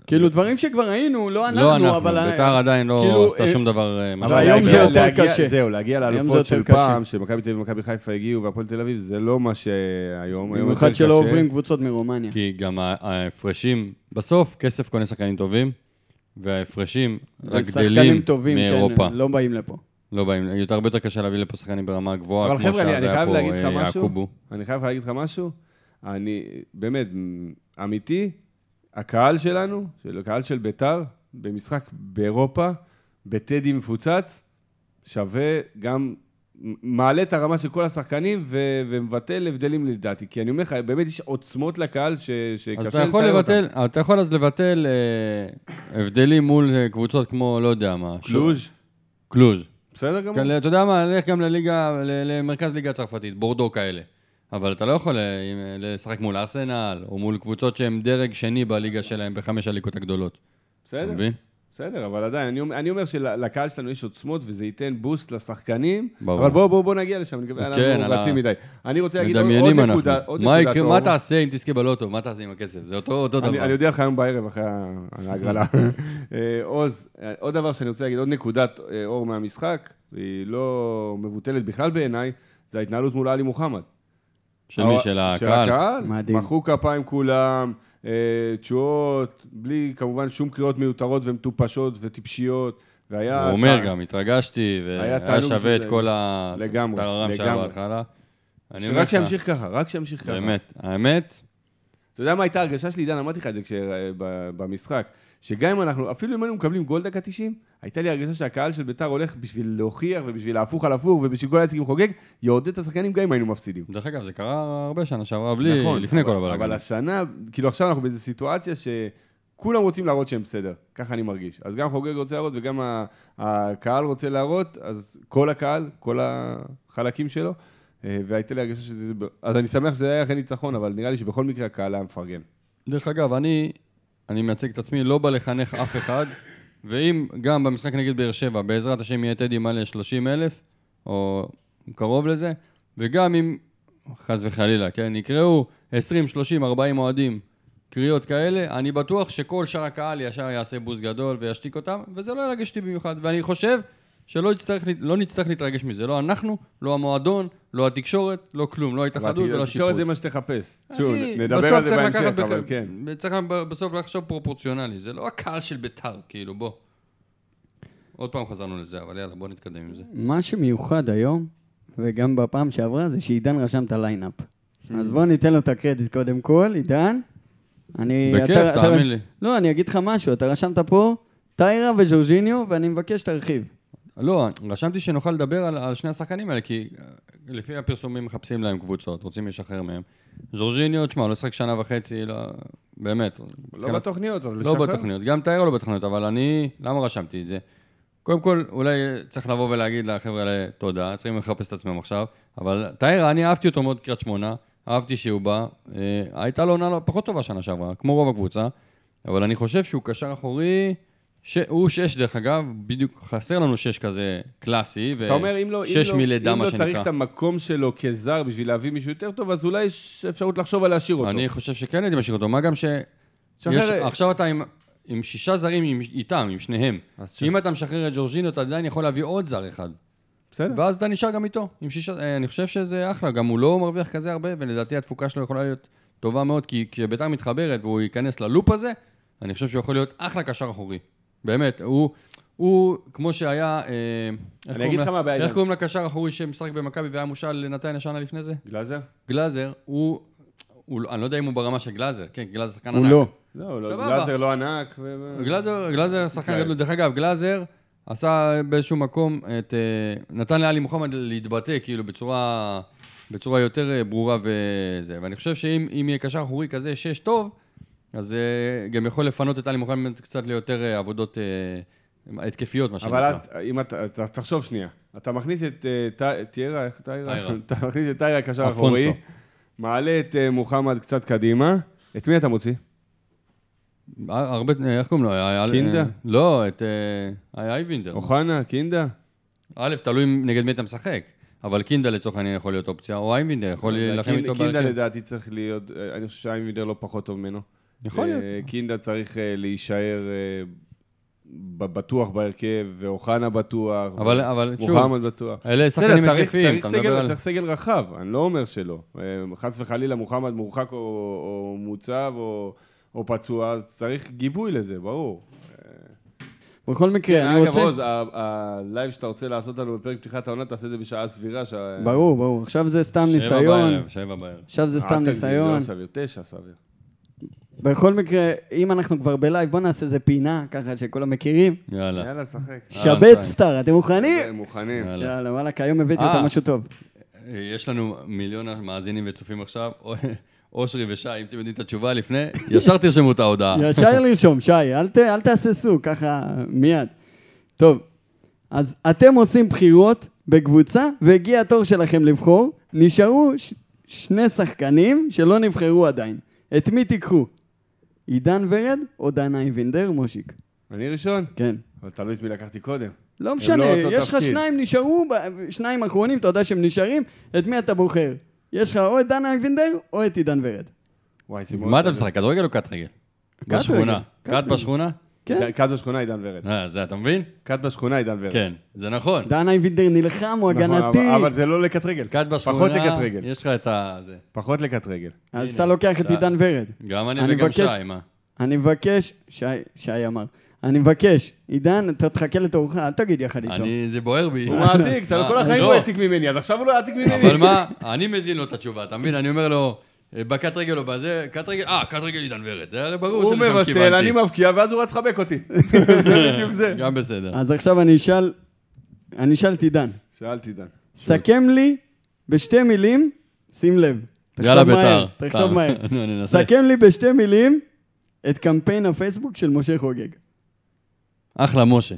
Speaker 3: כאילו, דברים שכבר היינו, לא אנחנו,
Speaker 4: אבל... לא אנחנו, ביתר עדיין לא כאילו, עשתה שום דבר...
Speaker 3: אה, אבל היום זה יותר קשה.
Speaker 2: זהו, להגיע לאלופות של פעם, שמכבי תל אביב ומכבי חיפה הגיעו, והפועל תל אביב, זה לא מה שהיום...
Speaker 3: במיוחד שלא עוברים קבוצות מרומניה.
Speaker 4: כי גם ההפרשים, בסוף, כסף קונה שחקנים טובים, וההפרשים רק גדלים מאירופה.
Speaker 3: כן, לא באים לפה.
Speaker 4: לא באים, הרבה יותר קשה להביא לפה שחקנים ברמה גבוהה,
Speaker 2: כמו שאז היה פה יעקובו. אני חייב להגיד לך משהו, אני, באמת, אמיתי, הקהל שלנו, של הקהל של ביתר, במשחק באירופה, בטדי מפוצץ, שווה גם, מעלה את הרמה של כל השחקנים ו- ומבטל הבדלים לדעתי. כי אני אומר לך, באמת יש עוצמות לקהל ש- שקשה
Speaker 4: לתאר אותם. אתה יכול אז לבטל אה, הבדלים מול אה, קבוצות כמו, לא יודע מה.
Speaker 2: קלוז'.
Speaker 4: קלוז'.
Speaker 2: בסדר גמור.
Speaker 4: כן, אתה יודע מה, נלך גם לליגה, למרכז ליגה הצרפתית, בורדו כאלה. אבל אתה לא יכול אה, אה, לשחק מול ארסנל, או מול קבוצות שהן דרג שני בליגה שלהם בחמש הליגות הגדולות.
Speaker 2: בסדר. מבין? בסדר, אבל עדיין, אני, אומר, אני אומר שלקהל שלנו יש עוצמות וזה ייתן בוסט לשחקנים, ברור. אבל בואו בוא, בוא נגיע לשם, כן, אנחנו רצים מדי. אני רוצה להגיד עוד, עוד נקודה, עוד
Speaker 4: מה נקודה טוב. מה תעשה אם תזכה בלוטו? מה תעשה עם הכסף? זה אותו, אותו
Speaker 2: אני,
Speaker 4: דבר.
Speaker 2: אני אודיע לך היום בערב אחרי ההגרלה. *laughs* אה, עוז, עוד דבר שאני רוצה להגיד, עוד נקודת אור מהמשחק, והיא לא מבוטלת בכלל בעיניי, זה ההתנהלות מול עלי מוחמד.
Speaker 4: של מי? של הקהל? של הקהל.
Speaker 3: מדהים.
Speaker 2: מחאו כפיים כולם, אה, תשואות, בלי כמובן שום קריאות מיותרות ומטופשות וטיפשיות. והיה...
Speaker 4: הוא אומר גם, התרגשתי, והיה שווה את כל הטררם שהיה בהתחלה.
Speaker 2: רק שימשיך ככה, רק שימשיך ככה.
Speaker 4: באמת, האמת...
Speaker 2: אתה יודע מה הייתה הרגשה שלי, עידן, אמרתי לך את זה במשחק. שגם אם אנחנו, אפילו אם היינו מקבלים גול דקה 90, הייתה לי הרגשה שהקהל של ביתר הולך בשביל להוכיח ובשביל להפוך על הפוך ובשביל כל העסקים חוגג, יעודד את השחקנים גם אם היינו מפסידים.
Speaker 4: דרך אגב, זה קרה הרבה שנה שעברה בלי, נכון, לפני
Speaker 2: אבל,
Speaker 4: כל הבלגן.
Speaker 2: אבל השנה, כאילו עכשיו אנחנו באיזו סיטואציה שכולם רוצים להראות שהם בסדר, ככה אני מרגיש. אז גם חוגג רוצה להראות וגם הקהל רוצה להראות, אז כל הקהל, כל החלקים שלו, אה, והייתה לי הרגשה שזה... אז אני שמח שזה היה אחרי ניצחון, אבל נראה לי שבכל מקרה הקהל היה מפרגן.
Speaker 4: דרך אגב, אני, אני מייצג את עצמי, לא בא לחנך אף אחד, ואם גם במשחק נגד באר שבע, בעזרת השם יהיה טדי מלא 30 אלף, או קרוב לזה, וגם אם, חס וחלילה, כן, יקראו 20, 30, 40 אוהדים, קריאות כאלה, אני בטוח שכל שאר הקהל ישר יעשה בוז גדול וישתיק אותם, וזה לא ירגש אותי במיוחד. ואני חושב שלא נצטרך, לא נצטרך להתרגש מזה, לא אנחנו, לא המועדון, לא התקשורת, לא כלום, לא ההתאחדות ולא השיפוט.
Speaker 2: התקשורת זה מה שתחפש. שוב, נדבר על זה בהמשך, אבל כן.
Speaker 4: צריך בסוף לחשוב פרופורציונלי, זה לא הקהל של ביתר, כאילו, בוא. עוד פעם חזרנו לזה, אבל יאללה, בוא נתקדם עם זה.
Speaker 3: מה שמיוחד היום, וגם בפעם שעברה, זה שעידן רשם את ה lineup. אז בוא ניתן לו את הקרדיט קודם כל, עידן.
Speaker 4: אני... בכיף, תאמין לי.
Speaker 3: לא, אני אגיד לך משהו, אתה רשמת פה טיירה וז'ורג'יניו, ואני מבקש שתרחיב.
Speaker 4: לא, רשמתי שנוכל לדבר על, על שני השחקנים האלה, כי אה, לפי הפרסומים מחפשים להם קבוצות, רוצים לשחרר מהם. ז'ורג'יניו, תשמע, הוא לא שחק שנה וחצי, לא, באמת.
Speaker 2: לא כן, בתוכניות, אז
Speaker 4: לא לשחרר? לא בתוכניות, גם טיירה לא בתוכניות, אבל אני, למה רשמתי את זה? קודם כל, אולי צריך לבוא ולהגיד לחבר'ה האלה תודה, צריכים לחפש את עצמם עכשיו, אבל טיירה, אני אהבתי אותו מאוד קריית שמונה, אהבתי שהוא בא, אה, הייתה לו עונה פחות טובה שנה שעברה, כמו רוב הקבוצה, אבל אני חושב שהוא קשר אחורי... ש... הוא שש, דרך אגב, בדיוק חסר לנו שש כזה קלאסי, ושש לא, לא, מלידה,
Speaker 2: מה
Speaker 4: שנקרא.
Speaker 2: אם לא צריך את המקום שלו כזר בשביל להביא מישהו יותר טוב, אז אולי יש אפשרות לחשוב על להשאיר אותו.
Speaker 4: אני חושב שכן הייתי משאיר אותו, מה גם ש... שחרר... יש... עכשיו אתה עם, עם שישה זרים עם... איתם, עם שניהם. אם ש... אתה משחרר את ג'ורג'ינו, אתה עדיין יכול להביא עוד זר אחד. בסדר. ואז אתה נשאר גם איתו, עם שישה... אה, אני חושב שזה אחלה, גם הוא לא מרוויח כזה הרבה, ולדעתי התפוקה שלו יכולה להיות טובה מאוד, כי כשביתר מתחברת והוא ייכנס ללופ הזה, אני חושב שהוא יכול להיות אחלה קשר אחורי. באמת, הוא, הוא כמו שהיה...
Speaker 2: אה, אני אגיד לך מה הבעיה.
Speaker 4: איך קוראים לקשר האחורי שמשחק במכבי והיה מושל לנתניה שנה לפני זה?
Speaker 2: גלאזר?
Speaker 4: גלאזר, הוא... הוא, אני לא יודע אם הוא ברמה של גלאזר, כן, גלאזר שחקן
Speaker 3: ענק. הוא לא.
Speaker 2: לא, לא גלאזר לא ענק. ו...
Speaker 4: גלאזר, גלאזר שחקן גדול. דרך אגב, גלאזר עשה באיזשהו מקום את... אה, נתן לאלי מוחמד להתבטא, כאילו, בצורה, בצורה יותר אה, ברורה וזה. ואני חושב שאם יהיה קשר אחורי כזה, שש טוב, אז uh, גם יכול לפנות את עלי מוחמד קצת ליותר uh, עבודות uh, התקפיות, מה שנקרא.
Speaker 2: אבל אז, אם אתה, תחשוב שנייה, אתה מכניס את טיירה, איך טיירה? *laughs* אתה מכניס את טיירה קשר אחורי, מעלה את מוחמד קצת קדימה, את מי אתה מוציא?
Speaker 4: הרבה, איך קוראים לו?
Speaker 2: קינדה?
Speaker 4: לא, את אייבינדר.
Speaker 2: אוחנה, קינדה?
Speaker 4: א', תלוי נגד מי אתה משחק. אבל קינדה לצורך העניין יכול להיות אופציה, או אייבינדר יכול להילחם איתו
Speaker 2: בהרכב. קינדה לדעתי צריך להיות, אני חושב שאייבינדר לא פחות טוב ממנו.
Speaker 4: יכול להיות.
Speaker 2: קינדה צריך אה, להישאר אה, בטוח בהרכב, ואוחנה בטוח,
Speaker 4: אבל, אבל
Speaker 2: שוב, מוחמד בטוח.
Speaker 4: אלה שחקנים התקפיים, אתה מדבר
Speaker 2: על... צריך סגל רחב, אני לא אומר שלא. אה, חס וחלילה מוחמד מורחק או, או מוצב או, או פצוע, אז צריך גיבוי לזה, ברור.
Speaker 3: בכל מקרה, אני רוצה...
Speaker 2: אגב, עוז, הלייב שאתה רוצה לעשות לנו בפרק פתיחת העונה, תעשה את זה בשעה סבירה.
Speaker 3: ברור, ברור. עכשיו זה סתם ניסיון.
Speaker 4: שבע בערב, שבע בערב.
Speaker 3: עכשיו זה סתם ניסיון.
Speaker 2: לא סביר, תשע סביר.
Speaker 3: בכל מקרה, אם אנחנו כבר בלייב, בוא נעשה איזה פינה, ככה שכולם מכירים.
Speaker 4: יאללה.
Speaker 2: יאללה, שחק.
Speaker 3: שבת סטאר, אתם מוכנים?
Speaker 2: מוכנים.
Speaker 3: יאללה, וואלה, כי היום הבאתי אותם אה. משהו טוב.
Speaker 4: יש לנו מיליון מאזינים וצופים עכשיו, *laughs* אושרי ושי, אם אתם יודעים את התשובה לפני, ישר תרשמו את ההודעה. *laughs*
Speaker 3: ישר לרשום, שי, אל תהססו, ככה מיד. טוב, אז אתם עושים בחירות בקבוצה, והגיע התור שלכם לבחור. נשארו שני שחקנים שלא נבחרו עדיין. את מי תיקחו? עידן ורד או דן אייבינדר, מושיק?
Speaker 2: אני ראשון?
Speaker 3: כן.
Speaker 2: אבל תלוי את מי לקחתי קודם.
Speaker 3: לא משנה, לא יש לך שניים נשארו, שניים אחרונים, אתה יודע שהם נשארים, את מי אתה בוחר? יש לך או את דן אייבינדר או את עידן ורד.
Speaker 4: וואי, זה מאוד... מה אתה משחק, כדורגל או קט רגל? בשכונה. קט בשכונה?
Speaker 2: כן. כת בשכונה עידן ורד.
Speaker 4: אה, זה אתה מבין?
Speaker 2: כת בשכונה עידן ורד.
Speaker 4: כן, זה נכון.
Speaker 3: דן אייבינדר נלחם, הוא נכון, הגנתי.
Speaker 2: אבל זה לא לקט רגל.
Speaker 4: כת בשכונה, פחות לקט רגל. יש לך את ה...
Speaker 2: פחות לקט רגל.
Speaker 3: אז אתה לוקח את עידן ורד.
Speaker 4: גם אני וגם שי, מה?
Speaker 3: אני מבקש, שי אמר. אני מבקש, עידן, אתה תחכה לתורך, אל תגיד יחד איתו.
Speaker 4: אני, זה בוער בי.
Speaker 2: הוא מעתיק, אתה לא כל החיים הוא העתיק ממני, אז עכשיו הוא לא יעתיק ממני.
Speaker 4: אבל מה, אני מזין לו את התשובה, אתה מבין? אני אומר לו, אה, בקט רגל או בזה, קט רגל, אה, קט רגל עידן ורד, זה הרי ברור.
Speaker 2: הוא מבשל, אני מבקיע, ואז הוא רץ לחבק אותי. *laughs* זה בדיוק זה.
Speaker 4: גם בסדר.
Speaker 3: אז עכשיו אני אשאל, אני אשאל את עידן.
Speaker 2: שאלתי עידן.
Speaker 3: סכם לי בשתי מילים, שים לב.
Speaker 4: יאללה בית"ר.
Speaker 3: תחשוב מהר. *laughs* סכם לי בשתי מילים את קמפיין הפייסבוק של משה חוגג.
Speaker 4: אחלה משה.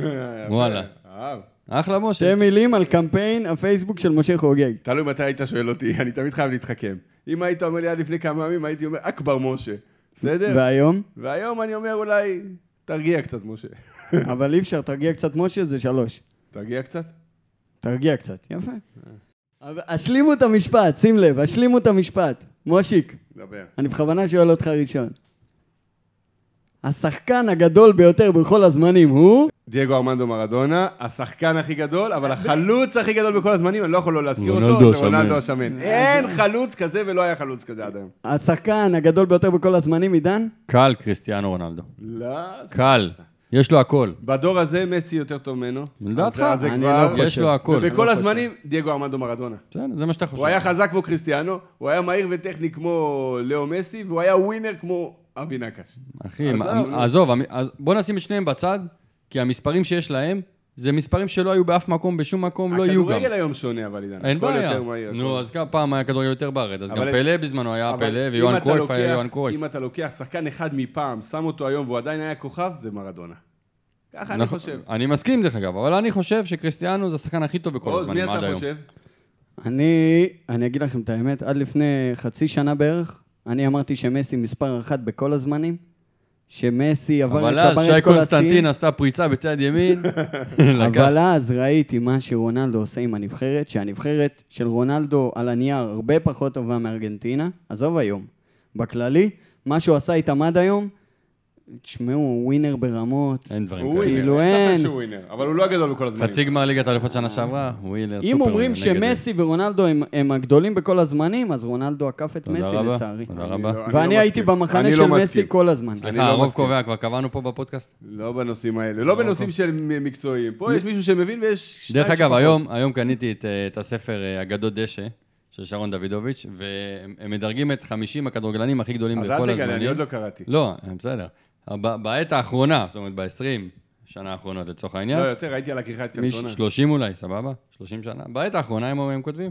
Speaker 4: *laughs* וואלה. אחלה משה.
Speaker 3: שתי מילים על קמפיין הפייסבוק של משה חוגג.
Speaker 2: תלוי מתי היית שואל אותי, אני תמיד חייב להתחכם. אם היית אומר לי עד לפני כמה ימים, הייתי אומר, אכבר משה. בסדר?
Speaker 3: והיום?
Speaker 2: והיום אני אומר אולי, תרגיע קצת, משה. *laughs*
Speaker 3: אבל אי אפשר, תרגיע קצת משה, זה שלוש.
Speaker 2: תרגיע קצת?
Speaker 3: תרגיע קצת, יפה. אבל השלימו את המשפט, שים לב, השלימו את המשפט. מושיק,
Speaker 2: דבר.
Speaker 3: אני בכוונה שואל אותך ראשון. השחקן הגדול ביותר בכל הזמנים הוא...
Speaker 2: דייגו ארמנדו מרדונה, השחקן הכי גדול, אבל החלוץ הכי גדול בכל הזמנים, אני לא יכול לא להזכיר אותו,
Speaker 4: רונלדו
Speaker 2: זה רונלדו
Speaker 4: השמן.
Speaker 2: השמן. אין חלוץ כזה ולא היה חלוץ כזה עד היום.
Speaker 3: השחקן הגדול ביותר בכל הזמנים, עידן?
Speaker 4: קל קריסטיאנו רונלדו.
Speaker 2: לא.
Speaker 4: קל. יש לו הכל.
Speaker 2: בדור הזה מסי יותר טוב ממנו.
Speaker 4: לדעתך?
Speaker 2: זה
Speaker 3: אני
Speaker 2: כבר-
Speaker 3: לא חושב.
Speaker 4: יש לו הכל.
Speaker 2: ובכל
Speaker 3: לא
Speaker 2: הזמנים, דייגו ארמנדו מרדונה.
Speaker 4: בסדר, זה מה שאתה חושב.
Speaker 2: הוא היה חזק כמו קריסטיאנו, הוא היה מהיר וטכני כמו לאו מסי, והוא היה ווינר כמו אבי נקש.
Speaker 4: אחי,
Speaker 2: עזוב, נו.
Speaker 4: עזוב, בוא נשים את שניהם בצד, כי המספרים שיש להם, זה מספרים שלא היו באף מקום, בשום מקום, לא יהיו גם.
Speaker 2: הכדורגל היום שונה, אבל עידן.
Speaker 4: אין בעיה.
Speaker 2: יותר מהיר,
Speaker 4: נו. אז כמה פעם היה כדורגל יותר בארץ, אז גם פלא בזמנו היה פלא,
Speaker 2: אתה
Speaker 4: קרויף היה יוהן קרויף.
Speaker 2: אם אתה לוקח שחקן אחד מפעם, שם אותו היום והוא עדיין היה כוכב, זה מרדונה. ככה אני
Speaker 4: נכון,
Speaker 2: חושב.
Speaker 4: אני מסכים דרך אגב, אבל אני חושב שקריסטיאנו זה השחקן הכי טוב בכל
Speaker 2: עוז, מי
Speaker 4: הזמנים עד
Speaker 2: אתה
Speaker 4: היום.
Speaker 2: חושב?
Speaker 3: אני, אני אגיד לכם את האמת, עד לפני חצי שנה בערך, אני אמרתי שמסי מספר אחת בכל הזמנים, שמסי עבר
Speaker 4: אבל אז
Speaker 3: לשבר
Speaker 4: שי
Speaker 3: את כל
Speaker 4: קונסטנטין
Speaker 3: השיאים,
Speaker 4: עשה פריצה בצד ימין. *laughs* *laughs*
Speaker 3: אבל אז ראיתי מה שרונלדו עושה עם הנבחרת, שהנבחרת של רונלדו על הנייר הרבה פחות טובה מארגנטינה, עזוב היום, בכללי, מה שהוא עשה איתם עד היום, תשמעו, הוא ווינר ברמות.
Speaker 4: אין דברים
Speaker 2: הוא
Speaker 4: כאלה.
Speaker 2: ווינר,
Speaker 3: כאילו
Speaker 2: אין
Speaker 3: אין.
Speaker 2: ספק שהוא ווינר, אבל הוא לא הגדול בכל הזמנים.
Speaker 4: חצי גמר ליגת האלופות שנה שעברה, ווילר
Speaker 3: אם
Speaker 4: סופר
Speaker 3: אומרים
Speaker 4: נגד-
Speaker 3: שמסי ורונלדו הם, הגדולים בכל הזמנים, אז רונלדו עקף את מסי לצערי.
Speaker 4: תודה רבה.
Speaker 2: לא- אני
Speaker 3: ואני
Speaker 2: לא
Speaker 3: הייתי. במחנה של
Speaker 2: לא
Speaker 3: מסי. כל הזמן.
Speaker 4: סליחה,
Speaker 2: לא
Speaker 4: הרוב. קובע, כבר קבענו פה בפודקאסט.
Speaker 2: לא בנושאים האלה, לא בנושאים של מקצועיים. פה יש מישהו שמבין ויש שניים
Speaker 4: דרך אגב. היום, היום קניתי את, אה, הספר אה, אגדות דשא של שרון דוידוביץ', והם הם מדרגים את 50 הכדורגלנים הכי גדולים
Speaker 2: אז
Speaker 4: בכל
Speaker 2: אל
Speaker 4: הזמנים.
Speaker 2: תגלה, אני עוד לא קראתי.
Speaker 4: לא, אה, בסדר. בעת האחרונה, זאת אומרת, ב-20 שנה האחרונות לצורך העניין,
Speaker 2: לא, יותר, ראיתי על הכריכה את קנטונה.
Speaker 4: 30 אולי, סבבה? 30 שנה. בעת האחרונה הם, הם כותבים.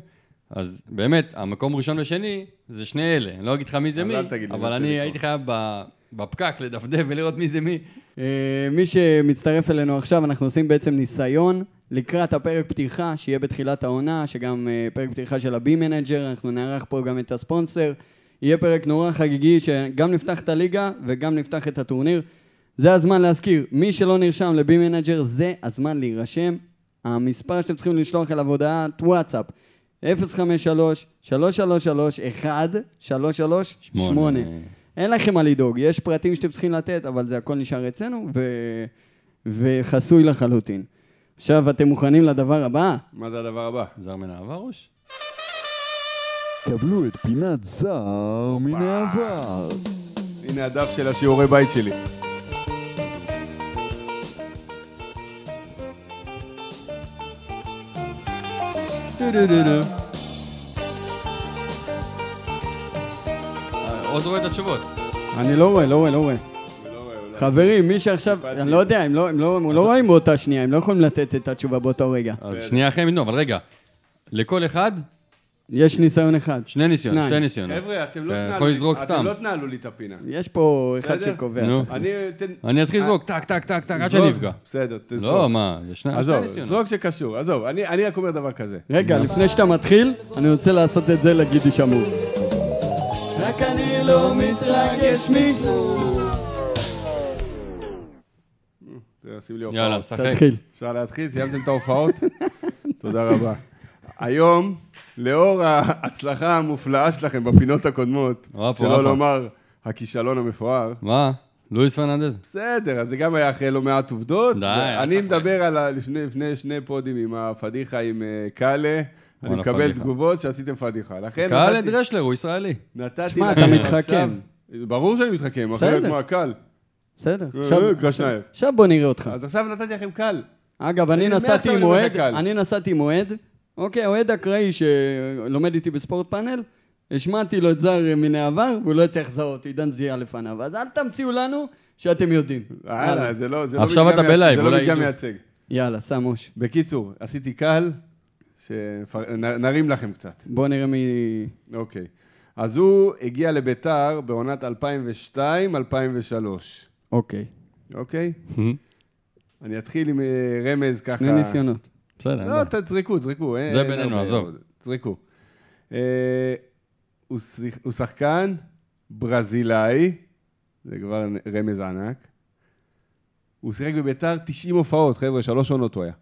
Speaker 4: אז באמת, המקום ראשון ושני זה שני אלה. אני לא אגיד לך מי זה מי, אבל
Speaker 2: אני
Speaker 4: הייתי חייב ב- בפקק לדפדף ולראות מי זה מי.
Speaker 3: אה, מי שמצטרף אלינו עכשיו, אנחנו עושים בעצם ניסיון לקראת הפרק פתיחה, שיהיה בתחילת העונה, שגם אה, פרק פתיחה של ה B Manager, אנחנו נארח פה גם את הספונסר. יהיה פרק נורא חגיגי, שגם נפתח את הליגה וגם נפתח את הטורניר. זה הזמן להזכיר, מי שלא נרשם ל B Manager, זה הזמן להירשם. המספר שאתם צריכים לשלוח אליו הודעת וואטסאפ, 053-333-1-338. אין לכם מה לדאוג, יש פרטים שאתם צריכים לתת, אבל זה הכל נשאר אצלנו, ו... וחסוי לחלוטין. עכשיו, אתם מוכנים לדבר הבא?
Speaker 2: מה זה הדבר הבא?
Speaker 4: זר מן העברוש?
Speaker 5: קבלו את פינת זר מן העבר.
Speaker 2: הנה הדף של השיעורי בית שלי.
Speaker 4: עוד רואה את התשובות.
Speaker 3: אני לא רואה, לא רואה, לא רואה. חברים, מי שעכשיו, אני לא יודע, הם לא, הם לא, הם לא רואים באותה שנייה, הם לא יכולים לתת את התשובה באותו רגע.
Speaker 4: שנייה אחרי מינו, אבל רגע. לכל אחד,
Speaker 3: יש ניסיון אחד.
Speaker 4: שני ניסיונות,
Speaker 3: שניים.
Speaker 4: שני ניסיונות.
Speaker 2: חבר'ה, אתם לא תנהלו
Speaker 4: יכול
Speaker 2: לי-
Speaker 4: לזרוק
Speaker 2: אתם
Speaker 4: סתם.
Speaker 2: לא תנהלו לי את הפינה.
Speaker 3: יש פה אחד? שקובע.
Speaker 4: נו.
Speaker 2: אני
Speaker 4: אתחיל
Speaker 2: אה,
Speaker 4: לזרוק, טק, טק, טק, טק, עד
Speaker 2: זרוק.
Speaker 4: שנפגע.
Speaker 2: בסדר, תזרוק.
Speaker 4: לא, מה, זה שני שני
Speaker 2: עזוב. זרוק שקשור, עזוב, אני אני רק אומר דבר כזה.
Speaker 3: רגע, לפני שאתה מתחיל, אני רוצה לעשות את זה לגידי שמור. רק אני לא מתרגש מכלום.
Speaker 2: לי
Speaker 4: יאללה,
Speaker 2: הופעות.
Speaker 3: תתחיל.
Speaker 2: אפשר להתחיל? סיימתם את ההופעות? *laughs* תודה רבה. היום, לאור ההצלחה המופלאה שלכם בפינות הקודמות, שלא. לומר הכישלון המפואר,
Speaker 4: מה? לואיס פרננדז?
Speaker 2: בסדר, אז זה גם היה אחרי לא מעט עובדות.
Speaker 4: די,
Speaker 2: אני מדבר על לפני, לפני שני פודים עם הפדיחה עם אה, קאלה. אני מקבל. תגובות שעשיתם פדיחה. לכן
Speaker 4: קהל
Speaker 2: נתתי-
Speaker 4: דרשלר, הוא ישראלי.
Speaker 2: נתתי
Speaker 3: שמע, אתה מתחכם.
Speaker 2: ברור שאני מתחכם, אחרת
Speaker 3: בסדר.
Speaker 2: מה, קל.
Speaker 3: בסדר,
Speaker 2: אה,
Speaker 3: עכשיו-
Speaker 2: אה.
Speaker 3: עכשיו בוא נראה אותך.
Speaker 2: אז עכשיו נתתי לכם קל.
Speaker 3: אגב, אני נסעתי עם אוהד. אני נסעתי עם אוהד, אוקיי, אוהד אקראי שלומד איתי בספורט פאנל, השמעתי לו את זר מן העבר, והוא לא הצליח לזהות, עידן זיהה לפניו. אז אל תמציאו לנו שאתם יודעים.
Speaker 2: יאללה. זה לא זה לא
Speaker 4: עכשיו אתה בלייב,
Speaker 2: זה לא
Speaker 4: אולי
Speaker 2: מדגם
Speaker 4: ידעו.
Speaker 2: מייצג.
Speaker 3: יאללה, סמוש.
Speaker 2: בקיצור, עשיתי קל, שנרים לכם קצת.
Speaker 3: בוא נראה מי...
Speaker 2: אוקיי. אז הוא הגיע לביתר בעונת 2002-2003,
Speaker 3: אוקיי.
Speaker 2: אוקיי? אני אתחיל עם אה, רמז ככה...
Speaker 3: שני ניסיונות.
Speaker 4: בסדר.
Speaker 2: לא, תזרקו, תזרקו.
Speaker 4: זה בינינו, עזוב.
Speaker 2: תזרקו. אה, הוא שחקן ברזילאי, זה כבר רמז ענק. הוא שיחק בביתר 90 הופעות, חבר'ה, שלוש עונות הוא היה.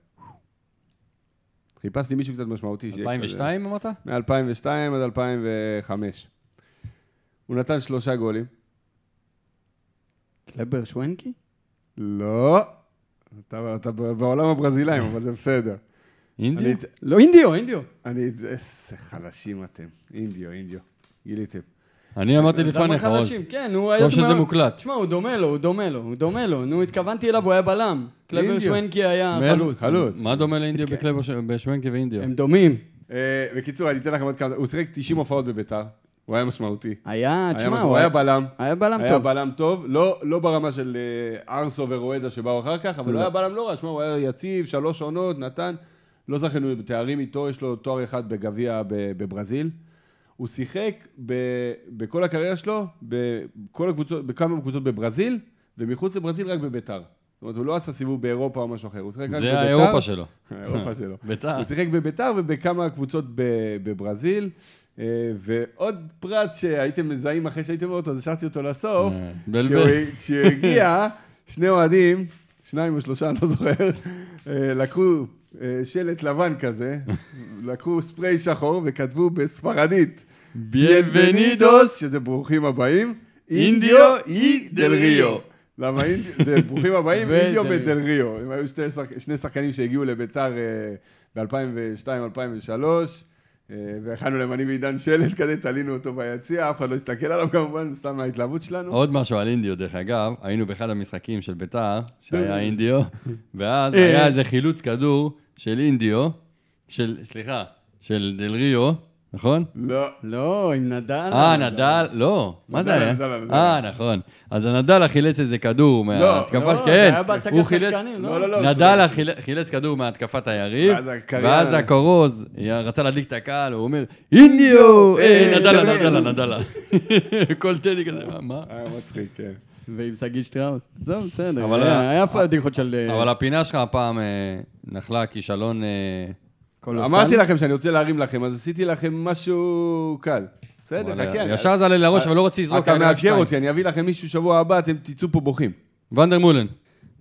Speaker 2: חיפשתי מישהו קצת משמעותי.
Speaker 4: 2002 אמרת?
Speaker 2: מ-2002 עד 2005. הוא נתן שלושה גולים.
Speaker 3: קלבר שוונקי?
Speaker 2: לא. אתה, אתה בעולם הברזילאים, אבל זה בסדר.
Speaker 4: אינדיו?
Speaker 2: אני,
Speaker 3: לא, אינדיו, אינדיו.
Speaker 2: אני, איזה חלשים אתם. אינדיו, אינדיו. גיליתם.
Speaker 4: אני אמרתי לפניך, עוז.
Speaker 3: כן, הוא היה...
Speaker 4: טוב שזה מוקלט.
Speaker 3: תשמע, הוא דומה לו, הוא דומה לו, הוא דומה לו. נו, התכוונתי אליו, הוא היה בלם. קלבר
Speaker 2: אינדיו.
Speaker 3: שוונקי היה חלוץ.
Speaker 2: חלוץ.
Speaker 4: מה דומה לאינדיו
Speaker 3: כן.
Speaker 4: בקלבר בשוונקי ואינדיו?
Speaker 3: הם דומים.
Speaker 2: אה, בקיצור, אני אתן לכם עוד כמה... הוא שיחק 90 הופעות בביתר. הוא היה משמעותי.
Speaker 3: היה,
Speaker 2: היה
Speaker 3: תשמע. הוא
Speaker 2: היה בלם.
Speaker 3: היה בלם
Speaker 2: היה
Speaker 3: טוב.
Speaker 2: בלם טוב, לא, לא ברמה של אה, ארסו ורואדה שבאו אחר כך, אבל
Speaker 3: לא.
Speaker 2: הוא היה בלם לא רע, שמע, הוא היה יציב, שלוש עונות, נתן, לא זכינו בתארים איתו, יש לו תואר אחד בגביע בברזיל. הוא שיחק ב, בכל הקריירה שלו, בכל הקבוצות, בכמה קבוצות בברזיל, ומחוץ לברזיל רק בביתר. זאת אומרת, הוא לא עשה סיבוב באירופה או משהו אחר, הוא שיחק רק בביתר.
Speaker 4: זה האירופה שלו. *laughs*
Speaker 2: האירופה שלו. *laughs*
Speaker 4: ביתר.
Speaker 2: הוא שיחק בביתר ובכמה קבוצות בברזיל. אה, ועוד פרט שהייתם מזהים אחרי שהייתם רואים אותו, אז השארתי אותו לסוף.
Speaker 4: אה,
Speaker 2: כשהוא הגיע, שני אוהדים, שניים או שלושה, אני לא זוכר, אה, לקחו שלט לבן כזה, *laughs* לקחו ספרי שחור וכתבו בספרדית,
Speaker 4: ביenvenidos.
Speaker 2: שזה ברוכים הבאים,
Speaker 4: אינדיו
Speaker 2: אי דל ריו. למה אינדיו, זה ברוכים הבאים, אינדיו. ודל ריו. הם היו שני שחקנים שהגיעו לביתר ב-2002-2003, אה, והכנו להם אני ועידן שלט כזה, תלינו אותו ביציע, אף אחד לא הסתכל עליו כמובן, סתם מההתלהבות שלנו.
Speaker 4: עוד משהו על אינדיו, דרך אגב, היינו באחד המשחקים של ביתר, שהיה *laughs* אינדיו, ואז
Speaker 3: אה.
Speaker 4: היה איזה חילוץ כדור של אינדיו, של, סליחה, של דל ריו, נכון?
Speaker 2: לא.
Speaker 3: לא, עם נדל.
Speaker 4: אה, נדל, לא, מה זה היה?
Speaker 2: נדל, נדל.
Speaker 4: אה, נכון. אז הנדל חילץ איזה כדור מההתקפה,
Speaker 3: לא,
Speaker 4: ש-
Speaker 3: זה
Speaker 4: כן,
Speaker 3: היה בהצגת
Speaker 4: הוא חילץ,
Speaker 2: לא, לא, לא.
Speaker 4: נדל חילץ כדור מהתקפת היריב,
Speaker 2: ואז
Speaker 4: הקורוז רצה להדליק את הקהל, הוא אומר, אינדיו! אה,
Speaker 2: אה,
Speaker 4: נדלה,
Speaker 2: דבר.
Speaker 4: נדלה, נדלה. *laughs* כל טדי כזה, מה?
Speaker 2: היה מצחיק, כן.
Speaker 3: ועם שגיא שטראוס. זהו, בסדר.
Speaker 4: אבל
Speaker 3: היה-
Speaker 4: היה-
Speaker 3: היה פדיחות של... אה,
Speaker 4: אבל הפינה שלך הפעם אה, נחלה כישלון... אה,
Speaker 3: קולוסל.
Speaker 2: אמרתי לכם שאני רוצה להרים לכם, אז עשיתי לכם משהו קל. בסדר,
Speaker 4: אבל
Speaker 2: חכה. אני-
Speaker 4: ישר זה עלה לי לראש, אבל לא רציתי לזרוק.
Speaker 2: אתה מאתגר. אותי, אני אביא לכם מישהו שבוע הבא, אתם תצאו פה בוכים.
Speaker 4: ונדר מולן.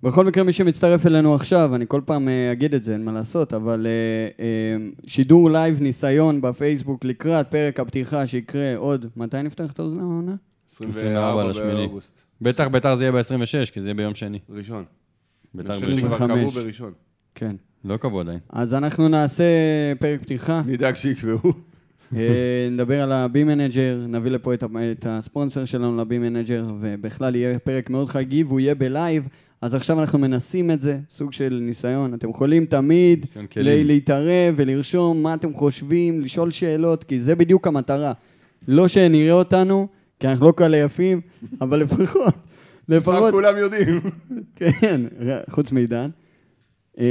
Speaker 3: בכל מקרה, מי שמצטרף אלינו עכשיו, אני כל פעם אה, אגיד את זה, אין מה לעשות, אבל אה, אה, שידור לייב ניסיון בפייסבוק לקראת פרק הפתיחה שיקרה עוד, מתי נפתח את העונה?
Speaker 4: 24 לשמיני.
Speaker 2: באוגוסט.
Speaker 4: בטח ביתר זה יהיה ב-26, כי זה יהיה ביום שני.
Speaker 2: ראשון.
Speaker 4: ביתר
Speaker 2: אני חושב שכבר
Speaker 3: 25. כן.
Speaker 4: לא קבעו עדיין.
Speaker 3: אז אנחנו נעשה פרק פתיחה,
Speaker 2: נדאג שיקבעו.
Speaker 3: אה, נדבר על הבי מנג'ר, נביא לפה את, את הספונסר שלנו לבי מנג'ר, ובכלל יהיה פרק מאוד חגיגי והוא יהיה בלייב. אז עכשיו אנחנו מנסים את זה, סוג של ניסיון. אתם יכולים תמיד ל-. להתערב ולרשום מה אתם חושבים, לשאול שאלות, כי זה בדיוק המטרה. לא שנראה אותנו, כי אנחנו לא כאלה יפים, אבל לפחות,
Speaker 2: עכשיו
Speaker 3: לפחות,
Speaker 2: כולם יודעים.
Speaker 3: כן, חוץ מעידן. אה,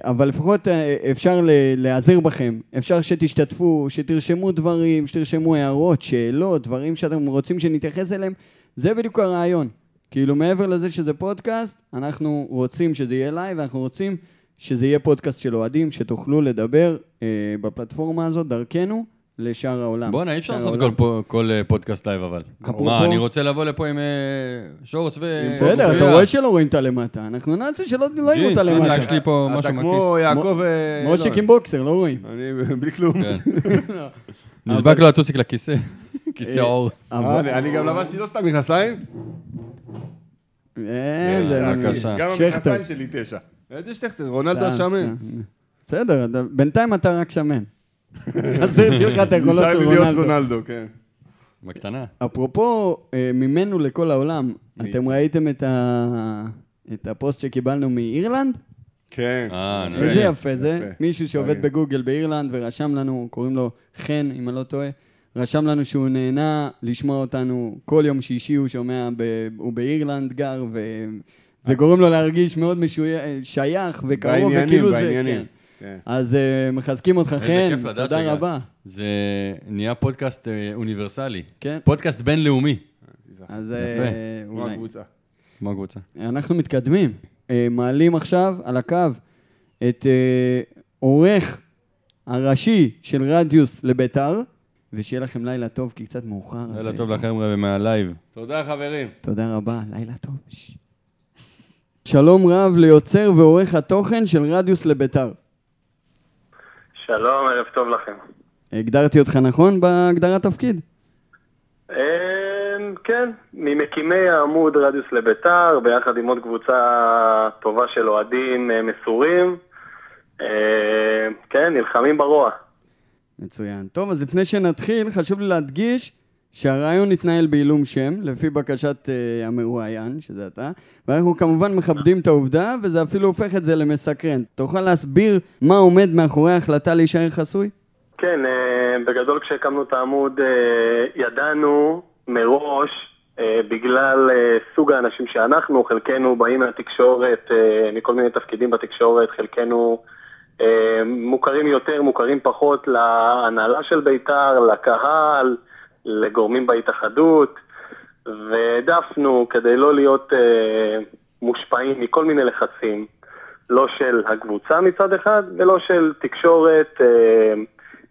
Speaker 3: אבל לפחות אה, אפשר להיעזר בכם, אפשר שתשתתפו, שתרשמו דברים, שתרשמו הערות, שאלות, דברים שאתם רוצים שנתייחס אליהם, זה בדיוק הרעיון. כאילו מעבר לזה שזה פודקאסט, אנחנו רוצים שזה יהיה לייב, ואנחנו רוצים שזה יהיה פודקאסט של אוהדים, שתוכלו לדבר אה, בפלטפורמה הזאת דרכנו לשאר העולם.
Speaker 4: בואנה, אי אפשר לעשות. כל כל אה, פודקאסט לייב אבל.
Speaker 3: אפרופו-
Speaker 4: מה, אני רוצה לבוא לפה עם אה, שורץ ו...
Speaker 3: בסדר, אתה. רואה שלא רואים את הלמטה, אנחנו נעשה שלא לא יראו את
Speaker 4: ג'ינס,
Speaker 3: הלמטה.
Speaker 4: יש לי פה
Speaker 2: אתה
Speaker 4: משהו
Speaker 2: כמו
Speaker 4: מהכיס.
Speaker 2: יעקב... אה,
Speaker 3: מושיק
Speaker 2: לא,
Speaker 3: עם בוקסר, לא רואים.
Speaker 2: אני *laughs* בלי כלום.
Speaker 4: כן. *laughs* נדבק לו הטוסיק לכיסא. *laughs* כיסא העור.
Speaker 3: אבל-
Speaker 2: אני- אני גם לבשתי לא סתם מכנסיים.
Speaker 3: אה,
Speaker 2: יש,
Speaker 3: זה-
Speaker 4: בבקשה.
Speaker 2: גם. המכנסיים שלי תשע. איזה שכטר, רונלדו השמן.
Speaker 3: בסדר, אתה- בינתיים אתה רק שמן. חסר שלך את היכולות
Speaker 2: נשאר
Speaker 3: של
Speaker 2: לי להיות
Speaker 3: רונלדו.
Speaker 2: רונלדו, כן.
Speaker 4: בקטנה.
Speaker 3: אפרופו, אה, ממנו לכל העולם, אתם ראיתם את ה- את הפוסט שקיבלנו מאירלנד?
Speaker 2: כן.
Speaker 4: אה, נו.
Speaker 3: איזה יפה זה. מישהו שעובד. בגוגל באירלנד ורשם לנו, קוראים לו חן, אם אני לא טועה, רשם לנו שהוא נהנה לשמוע אותנו כל יום שישי, הוא שומע, ב- הוא באירלנד גר, וזה גורם לו להרגיש מאוד משוי- שייך וקרוב,
Speaker 2: בעניינים,
Speaker 3: וכאילו זה,
Speaker 2: בעניינים.
Speaker 3: כן.
Speaker 2: כן.
Speaker 3: אז אה, מחזקים אותך, חן, תודה. רבה.
Speaker 4: זה נהיה פודקאסט אה, אוניברסלי.
Speaker 3: כן,
Speaker 4: פודקאסט בינלאומי,
Speaker 3: אז. אה,
Speaker 2: כמו
Speaker 3: אולי.
Speaker 2: הקבוצה.
Speaker 4: כמו הקבוצה.
Speaker 3: אנחנו מתקדמים. מעלים עכשיו על הקו את העורך הראשי של רדיוס לביתר, ושיהיה לכם לילה טוב, כי קצת מאוחר.
Speaker 4: לילה טוב לכם רבי מהלייב.
Speaker 2: תודה חברים.
Speaker 3: תודה רבה, לילה טוב. שלום רב ליוצר ועורך התוכן של רדיוס לביתר.
Speaker 6: שלום, ערב טוב לכם.
Speaker 3: הגדרתי אותך נכון בהגדרת תפקיד?
Speaker 6: אמ, כן, ממקימי העמוד רדיוס לביתר, ביחד עם עוד קבוצה טובה של אוהדים אה, מסורים. אמ, כן, נלחמים ברוע.
Speaker 3: מצוין. טוב, אז לפני שנתחיל, חשוב לי להדגיש שהרעיון התנהל בעילום שם, לפי בקשת uh, המרואיין, שזה אתה, ואנחנו כמובן מכבדים את העובדה, וזה אפילו הופך את זה למסקרן. תוכל להסביר מה עומד מאחורי ההחלטה להישאר חסוי?
Speaker 6: כן, uh, בגדול כשהקמנו את העמוד, uh, ידענו מראש, uh, בגלל uh, סוג האנשים שאנחנו, חלקנו באים מהתקשורת, uh, מכל מיני תפקידים בתקשורת, חלקנו... מוכרים יותר, מוכרים פחות להנהלה של בית"ר, לקהל, לגורמים בהתאחדות, והעדפנו כדי לא להיות אה, מושפעים מכל מיני לחצים, לא של הקבוצה מצד אחד, ולא של תקשורת, אה,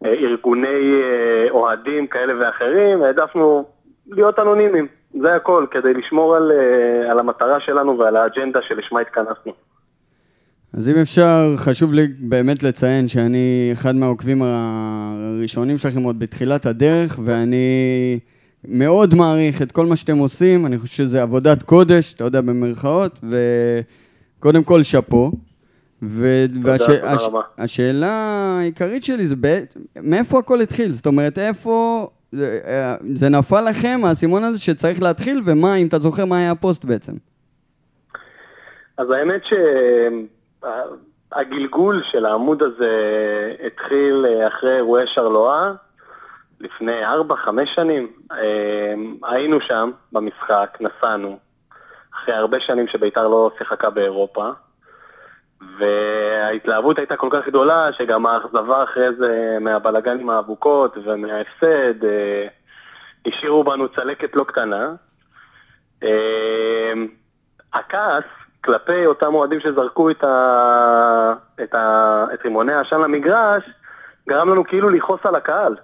Speaker 6: אה, ארגוני אה, אוהדים כאלה ואחרים, העדפנו להיות אנונימיים, זה הכל, כדי לשמור על, אה, על המטרה שלנו ועל האג'נדה שלשמה התכנסנו.
Speaker 3: אז אם אפשר, חשוב לי באמת לציין שאני אחד מהעוקבים הראשונים שלכם עוד בתחילת הדרך, ואני מאוד מעריך את כל מה שאתם עושים, אני חושב שזה עבודת קודש, אתה יודע, במרכאות, וקודם כל שאפו. והשאלה העיקרית שלי זה בעת, מאיפה הכל התחיל? זאת אומרת, איפה זה, זה נפל לכם, האסימון הזה שצריך להתחיל, ומה, אם אתה זוכר מה היה הפוסט בעצם?
Speaker 6: אז האמת ש... הגלגול של העמוד הזה התחיל אה, אחרי אירועי שרלואה, לפני 4-5 שנים. אה, היינו שם במשחק, נסענו, אחרי הרבה שנים שביתר לא שיחקה באירופה, וההתלהבות הייתה כל כך גדולה, שגם האכזבה אחרי זה מהבלגן עם האבוקות ומההפסד, אה, השאירו בנו צלקת לא קטנה. הכעס כלפי אותם אוהדים שזרקו את, ה... את, ה... את רימוני העשן למגרש, גרם לנו כאילו לכעוס על הקהל.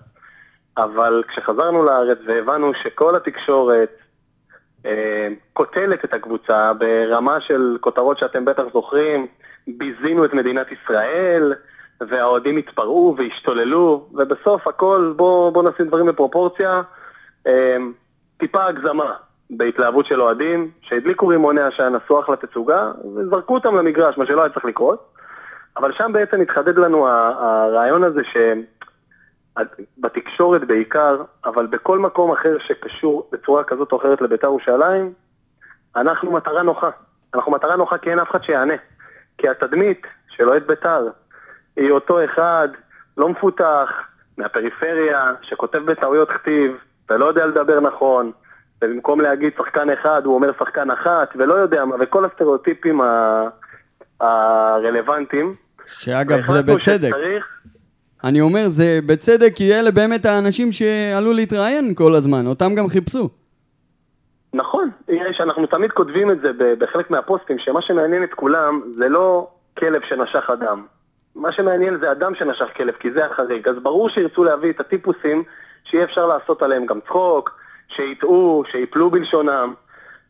Speaker 6: אבל כשחזרנו לארץ והבנו שכל התקשורת אה, קוטלת את הקבוצה ברמה של כותרות שאתם בטח זוכרים, ביזינו את מדינת ישראל, והאוהדים התפרעו והשתוללו, ובסוף הכל, בואו בוא נשים דברים בפרופורציה, אה, טיפה הגזמה. בהתלהבות של אוהדים, שהדליקו רימוני עשן, עשו אחלה תצוגה, וזרקו אותם למגרש, מה שלא היה צריך לקרות. אבל שם בעצם התחדד לנו הרעיון הזה שבתקשורת בעיקר, אבל בכל מקום אחר שקשור בצורה כזאת או אחרת לבית"ר ירושלים, אנחנו מטרה נוחה. אנחנו מטרה נוחה כי אין אף אחד שיענה. כי התדמית של אוהד בית"ר היא אותו אחד לא מפותח, מהפריפריה, שכותב בטעויות כתיב ולא יודע לדבר נכון, ובמקום להגיד שחקן אחד, הוא אומר שחקן אחת, ולא יודע מה, וכל הסטריאוטיפים הרלוונטיים.
Speaker 3: שאגב, זה בצדק. שצריך... אני אומר, זה בצדק, כי אלה באמת האנשים שעלו להתראיין כל הזמן, אותם גם חיפשו.
Speaker 6: נכון, יש, אנחנו תמיד כותבים את זה בחלק מהפוסטים, שמה שמעניין את כולם זה לא כלב שנשך אדם. מה שמעניין זה אדם שנשך כלב, כי זה החריג. אז ברור שירצו להביא את הטיפוסים שיהיה אפשר לעשות עליהם גם צחוק, שיטעו, שיפלו בלשונם.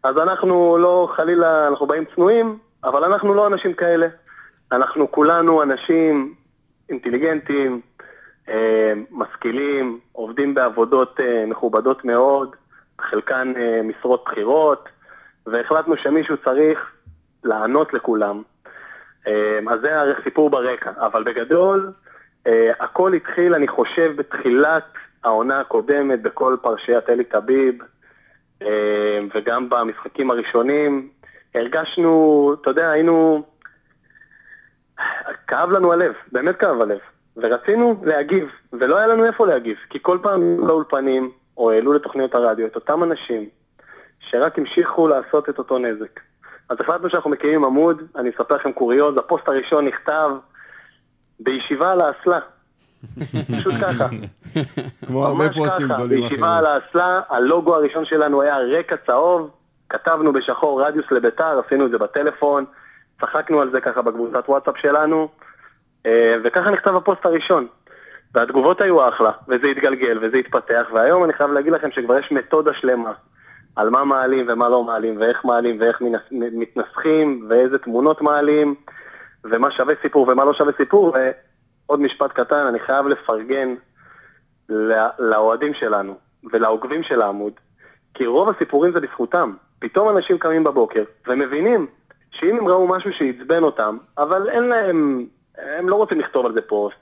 Speaker 6: אז אנחנו לא, חלילה, אנחנו באים צנועים, אבל אנחנו לא אנשים כאלה. אנחנו כולנו אנשים אינטליגנטים, אה, משכילים, עובדים בעבודות אה, מכובדות מאוד, חלקן אה, משרות בכירות, והחלטנו שמישהו צריך לענות לכולם. אז זה סיפור ברקע, אבל בגדול, הכל התחיל, אני חושב, בתחילת העונה הקודמת בכל פרשיית אלי טביב, אה, וגם במשחקים הראשונים, הרגשנו, אתה יודע, היינו... כאב לנו הלב, באמת כאב הלב. ורצינו להגיב, ולא היה לנו איפה להגיב, כי כל פעם לאולפנים, או העלו לתוכניות הרדיו, את אותם אנשים שרק המשיכו לעשות את אותו נזק. אז החלטנו שאנחנו מקימים עמוד, אני אספר לכם קוריוז, הפוסט הראשון נכתב בישיבה על האסלה. פשוט ככה.
Speaker 2: כמו הרבה פוסטים גדולים אחרים.
Speaker 6: בישיבה על האסלה, הלוגו הראשון שלנו היה רקע צהוב, כתבנו בשחור רדיוס לביתר, עשינו את זה בטלפון, צחקנו על זה ככה בקבוצת וואטסאפ שלנו, אה, וככה נכתב הפוסט הראשון. והתגובות היו אחלה, וזה התגלגל, וזה התפתח, והיום אני חייב להגיד לכם שכבר יש מתודה שלמה על מה מעלים ומה לא מעלים, ואיך מעלים ואיך מתנסחים, ואיזה תמונות מעלים, ומה שווה סיפור ומה לא שווה סיפור, ועוד משפט קטן, אני חייב לפרגן לאוהדים שלנו ולעוקבים של העמוד, כי רוב הסיפורים זה בזכותם. פתאום אנשים קמים בבוקר ומבינים שאם הם ראו משהו שעצבן אותם, אבל אין להם, הם לא רוצים לכתוב על זה פוסט,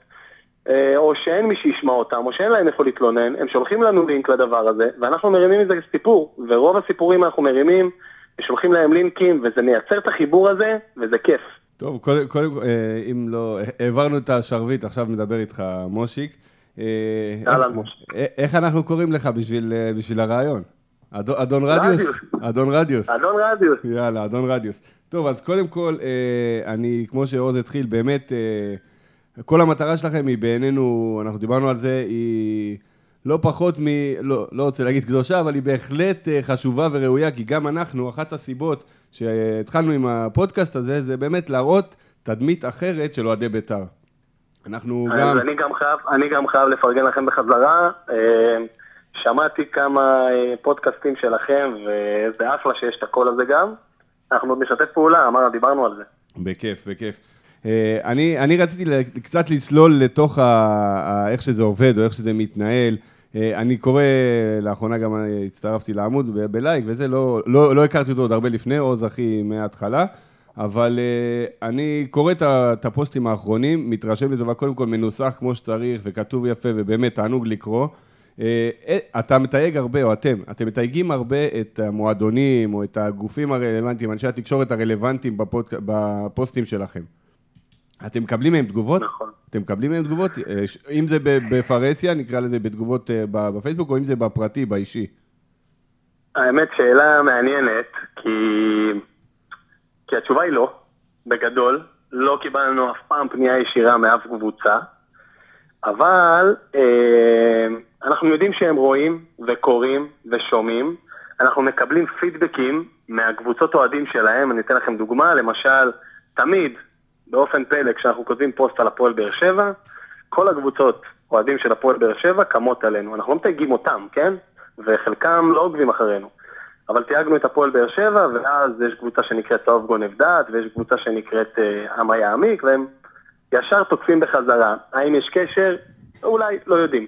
Speaker 6: אה, או שאין מי שישמע אותם, או שאין להם איפה להתלונן, הם שולחים לנו לינק לדבר הזה, ואנחנו מרימים מזה סיפור, ורוב הסיפורים אנחנו מרימים, ושולחים להם לינקים, וזה מייצר את החיבור הזה, וזה כיף.
Speaker 2: טוב, קודם כל, אה, אם לא, העברנו את השרביט, עכשיו מדבר איתך מושיק.
Speaker 6: אה, אהלן מושיק.
Speaker 2: איך אנחנו קוראים לך בשביל, בשביל הרעיון? אדון רדיוס? אדון רדיוס.
Speaker 6: אדון רדיוס.
Speaker 2: יאללה, אדון רדיוס. טוב, אז קודם כל, אני, כמו שעוז התחיל, באמת... כל המטרה שלכם היא בעינינו, אנחנו דיברנו על זה, היא לא פחות מ... לא, לא רוצה להגיד קדושה, אבל היא בהחלט אה, חשובה וראויה, כי גם אנחנו, אחת הסיבות שהתחלנו עם הפודקאסט הזה, זה באמת להראות תדמית אחרת של אוהדי בית"ר. אנחנו גם...
Speaker 6: אני גם חייב, אני גם חייב לפרגן לכם בחזרה. אה, שמעתי כמה אה, פודקאסטים שלכם, וזה אחלה שיש את הקול הזה גם. אנחנו עוד נשתף פעולה, אמרנו, דיברנו על זה.
Speaker 2: בכיף, בכיף. אה, אני, אני רציתי קצת לסלול לתוך ה, ה, איך שזה עובד או איך שזה מתנהל. אה, אני קורא, לאחרונה גם הצטרפתי לעמוד בלייק וזה, לא, לא, לא הכרתי אותו עוד הרבה לפני, עוז אחי מההתחלה, אבל uh, אני קורא את הפוסטים האחרונים, מתרשם לטובה, קודם כל מנוסח כמו שצריך וכתוב יפה ובאמת תענוג לקרוא. אתה מתייג הרבה, או אתם, אתם מתייגים הרבה את המועדונים או את הגופים הרלוונטיים, אנשי התקשורת הרלוונטיים בפוסטים שלכם. אתם מקבלים מהם תגובות?
Speaker 6: נכון.
Speaker 2: אתם מקבלים מהם תגובות? אה, אם זה בפרהסיה, נקרא לזה בתגובות אה, בפייסבוק, או אם זה בפרטי, באישי?
Speaker 6: האמת, שאלה מעניינת, כי, כי התשובה היא לא, בגדול. לא קיבלנו אף פעם פנייה ישירה מאף קבוצה, אבל אה, אנחנו יודעים שהם רואים וקוראים ושומעים. אנחנו מקבלים פידבקים מהקבוצות אוהדים שלהם, אני אתן לכם דוגמה, למשל, תמיד באופן פלא, כשאנחנו כותבים פוסט על הפועל באר שבע, כל הקבוצות, אוהדים של הפועל באר שבע, קמות עלינו. אנחנו לא מתייגים אותם, כן? וחלקם לא עוקבים אחרינו. אבל תייגנו את הפועל באר שבע, ואז יש קבוצה שנקראת צהוב גונב דעת, ויש קבוצה שנקראת אה, עם היעמיק, והם ישר תוקפים בחזרה. האם יש קשר? אולי, לא יודעים.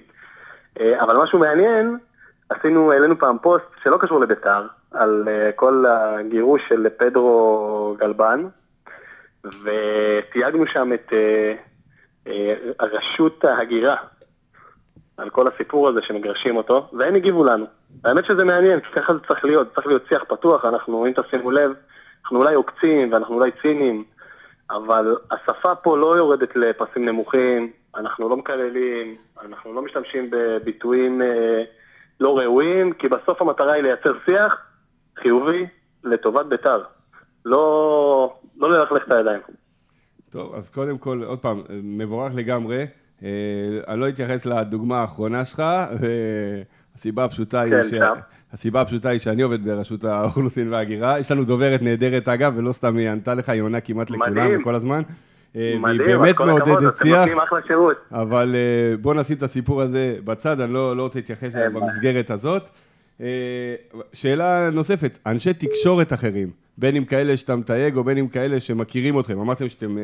Speaker 6: אה, אבל משהו מעניין, עשינו, העלינו פעם פוסט שלא קשור לביתר, על אה, כל הגירוש של פדרו גלבן, ותייגנו שם את אה, אה, רשות ההגירה על כל הסיפור הזה שמגרשים אותו, והם הגיבו לנו. האמת שזה מעניין, כי ככה זה צריך להיות, צריך להיות שיח פתוח, אנחנו, אם תשימו לב, אנחנו אולי עוקצים ואנחנו אולי ציניים, אבל השפה פה לא יורדת לפסים נמוכים, אנחנו לא מקללים, אנחנו לא משתמשים בביטויים אה, לא ראויים, כי בסוף המטרה היא לייצר שיח חיובי לטובת בית"ר. לא, לא ללכלך את הידיים.
Speaker 2: טוב, אז קודם כל, עוד פעם, מבורך לגמרי. אה, אני לא אתייחס לדוגמה האחרונה שלך, והסיבה הפשוטה היא
Speaker 6: כן,
Speaker 2: ש... הסיבה הפשוטה היא שאני עובד ברשות האוכלוסין וההגירה. יש לנו דוברת נהדרת, אגב, ולא סתם היא ענתה לך, היא עונה כמעט לכולם כל הזמן.
Speaker 6: אה, מדהים, והיא באמת מעודדת שיח,
Speaker 2: אבל אה, בוא נשים את הסיפור הזה בצד, אני לא, לא רוצה להתייחס אליו במסגרת הזאת. שאלה נוספת, אנשי תקשורת אחרים, בין אם כאלה שאתה מתייג או בין אם כאלה שמכירים אתכם, אמרתם שאתם אה,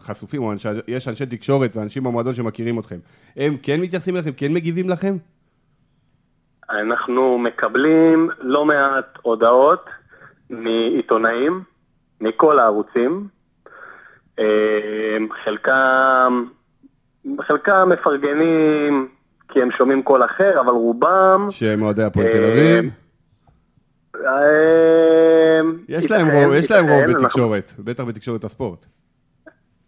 Speaker 2: חשופים, או אנשי, יש אנשי תקשורת ואנשים במועדון שמכירים אתכם, הם כן מתייחסים אליכם, כן מגיבים לכם?
Speaker 6: אנחנו מקבלים לא מעט הודעות מעיתונאים, מכל הערוצים, אה, חלקם, חלקם מפרגנים כי הם שומעים קול אחר, אבל רובם...
Speaker 2: שהם אוהדי הפועל תל אביב? אה, יש להם רוב, יש להם רוב בתקשורת, בטח בתקשורת הספורט.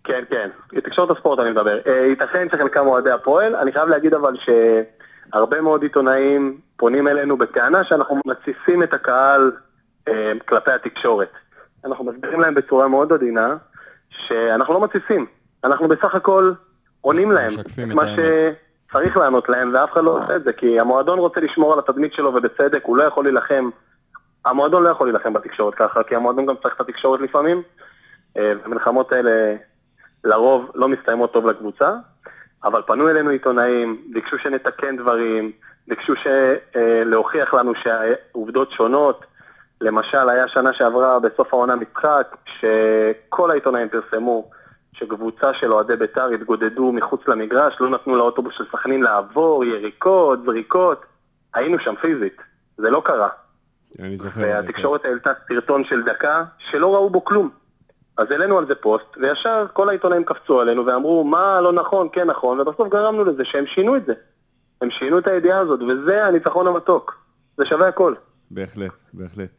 Speaker 6: כן, כן, תקשורת הספורט אני מדבר. אה, ייתכן שחלקם אוהדי הפועל, אני חייב להגיד אבל שהרבה מאוד עיתונאים פונים אלינו בטענה שאנחנו מתסיסים את הקהל אה, כלפי התקשורת. אנחנו מסבירים להם בצורה מאוד עדינה שאנחנו לא מתסיסים, אנחנו בסך הכל עונים להם את מה שצריך לענות להם, ואף אחד לא עושה את זה, כי המועדון רוצה לשמור על התדמית שלו ובצדק, הוא לא יכול להילחם המועדון לא יכול להילחם בתקשורת ככה, כי המועדון גם צריך את התקשורת לפעמים, אה, והמלחמות האלה לרוב לא מסתיימות טוב לקבוצה, אבל פנו אלינו עיתונאים, ביקשו שנתקן דברים, ביקשו להוכיח לנו שהעובדות שונות. למשל, היה שנה שעברה בסוף העונה משחק, שכל העיתונאים פרסמו שקבוצה של אוהדי בית"ר התגודדו מחוץ למגרש, לא נתנו לאוטובוס של סכנין לעבור, יריקות, זריקות. היינו שם פיזית, זה לא קרה.
Speaker 2: אני זוכר.
Speaker 6: והתקשורת העלתה סרטון של דקה שלא ראו בו כלום. אז העלינו על זה פוסט, וישר כל העיתונאים קפצו עלינו ואמרו, מה לא נכון, כן נכון, ובסוף גרמנו לזה שהם שינו את זה. הם שינו את הידיעה הזאת, וזה הניצחון המתוק. זה שווה הכל.
Speaker 2: בהחלט, בהחלט.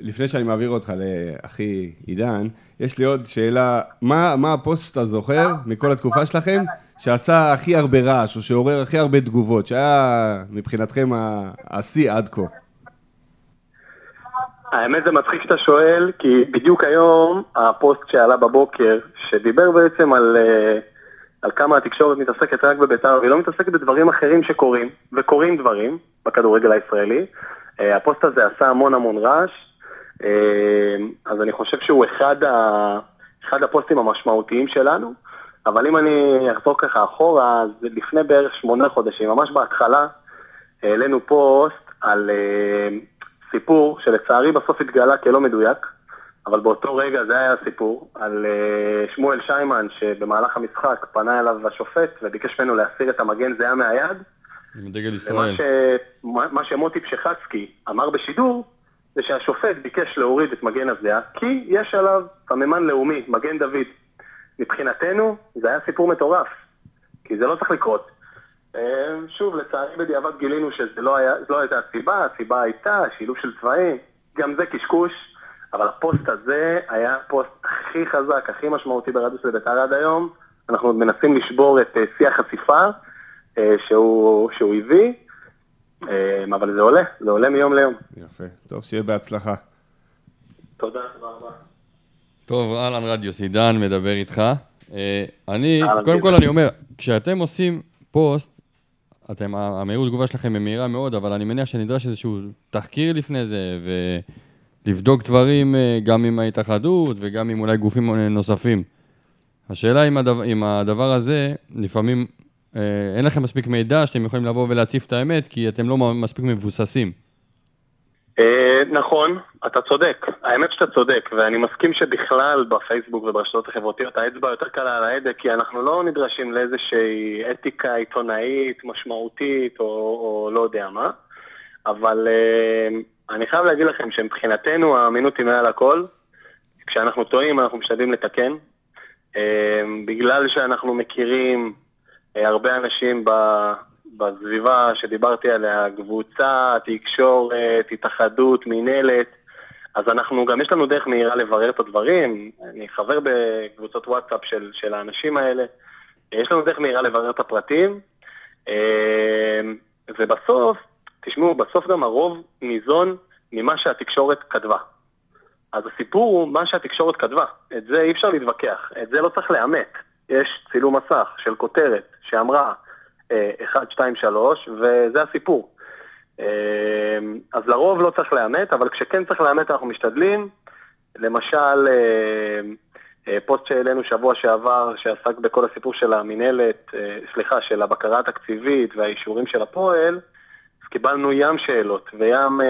Speaker 2: לפני שאני מעביר אותך לאחי עידן, יש לי עוד שאלה, מה, מה הפוסט שאתה זוכר מכל התקופה שלכם, שעשה הכי הרבה רעש, או שעורר הכי הרבה תגובות, שהיה מבחינתכם השיא עד כה?
Speaker 6: האמת זה מצחיק שאתה שואל, כי בדיוק היום הפוסט שעלה בבוקר, שדיבר בעצם על, אה, על כמה התקשורת מתעסקת רק בבית"ר, והיא לא מתעסקת בדברים אחרים שקורים, וקורים דברים בכדורגל הישראלי. אה, הפוסט הזה עשה המון המון רעש, אז אני חושב שהוא אחד, ה, אחד הפוסטים המשמעותיים שלנו, אבל אם אני אחזור ככה אחורה, אז לפני בערך שמונה חודשים, ממש בהתחלה, העלינו פוסט על סיפור שלצערי בסוף התגלה כלא מדויק, אבל באותו רגע זה היה הסיפור, על uh, שמואל שיימן שבמהלך המשחק פנה אליו השופט וביקש ממנו להסיר את המגן זהה מהיד.
Speaker 4: עם דגל ישראל.
Speaker 6: ומה שמוטי פשחצקי אמר בשידור, זה שהשופט ביקש להוריד את מגן הזיעה, כי יש עליו סממן לאומי, מגן דוד. מבחינתנו, זה היה סיפור מטורף, כי זה לא צריך לקרות. אה, שוב, לצערי בדיעבד גילינו שזו לא, לא הייתה הסיבה, הסיבה הייתה שילוב של צבעים, גם זה קשקוש, אבל הפוסט הזה היה הפוסט הכי חזק, הכי משמעותי ברדיוס לבית"ר עד היום. אנחנו עוד מנסים לשבור את אה, שיא החשיפה אה, שהוא, שהוא הביא, אבל זה עולה, זה עולה מיום ליום.
Speaker 2: יפה, טוב, שיהיה בהצלחה.
Speaker 6: תודה, רבה.
Speaker 4: טוב, אהלן רדיוס, עידן מדבר איתך. אני, קודם כל אני אומר, כשאתם עושים פוסט, אתם, המהירות תגובה שלכם היא מהירה מאוד, אבל אני מניח שנדרש איזשהו תחקיר לפני זה, ולבדוק דברים אה, גם עם ההתאחדות וגם עם אולי גופים אה, נוספים. השאלה אם הדבר, אם הדבר הזה, לפעמים אה, אין לכם מספיק מידע שאתם יכולים לבוא ולהציף את האמת, כי אתם לא מספיק מבוססים.
Speaker 6: אה, נכון, אתה צודק. האמת שאתה צודק, ואני מסכים שבכלל בפייסבוק וברשתות החברתיות האצבע יותר קלה על ההדק, כי אנחנו לא נדרשים לאיזושהי אתיקה עיתונאית משמעותית או, או לא יודע מה, אבל uh, אני חייב להגיד לכם שמבחינתנו האמינות היא מעל הכל. כשאנחנו טועים אנחנו משתדלים לתקן. בגלל שאנחנו מכירים הרבה אנשים. בסביבה שדיברתי עליה, קבוצה, תקשורת, התאחדות, מינהלת, אז אנחנו, גם יש לנו דרך מהירה לברר את הדברים. אני חבר בקבוצות וואטסאפ של, של האנשים האלה. יש לנו דרך מהירה לברר את הפרטים. אה, ובסוף, תשמעו, בסוף גם הרוב ניזון ממה שהתקשורת כתבה. אז הסיפור הוא מה שהתקשורת כתבה. את זה אי אפשר להתווכח, את זה לא צריך לאמת. יש צילום מסך של כותרת שאמרה 1, 2, 3, וזה הסיפור. אה, אז לרוב לא צריך לאמת, אבל כשכן צריך לאמת אנחנו משתדלים. למשל, אה, אה, פוסט שהעלינו שבוע שעבר, שעסק בכל הסיפור של המינהלת, סליחה, של הבקרה התקציבית והאישורים של הפועל, אז קיבלנו ים שאלות וים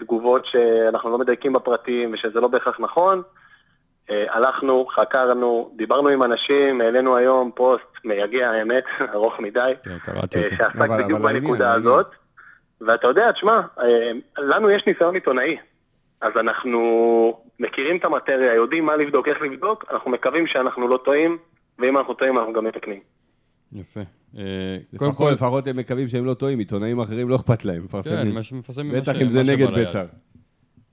Speaker 6: תגובות שאנחנו לא מדייקים בפרטים ושזה לא בהכרח נכון. הלכנו, חקרנו, דיברנו עם אנשים, העלינו היום פוסט מייגע האמת, *laughs* ארוך מדי,
Speaker 4: כן, אותו.
Speaker 6: שעסק בדיוק בנקודה הזאת. ואתה יודע, תשמע, אה, לנו יש ניסיון עיתונאי, אז אנחנו מכירים את המטריה, יודעים מה לבדוק, איך לבדוק, אנחנו מקווים שאנחנו לא טועים, ואם אנחנו טועים אנחנו גם מתקנים.
Speaker 4: יפה.
Speaker 2: אה, לפחות, לפחות הם מקווים שהם לא טועים, עיתונאים אחרים לא אכפת להם,
Speaker 4: מפרסמים. כן, מפרסמים
Speaker 2: בטח אם זה נגד בית"ר.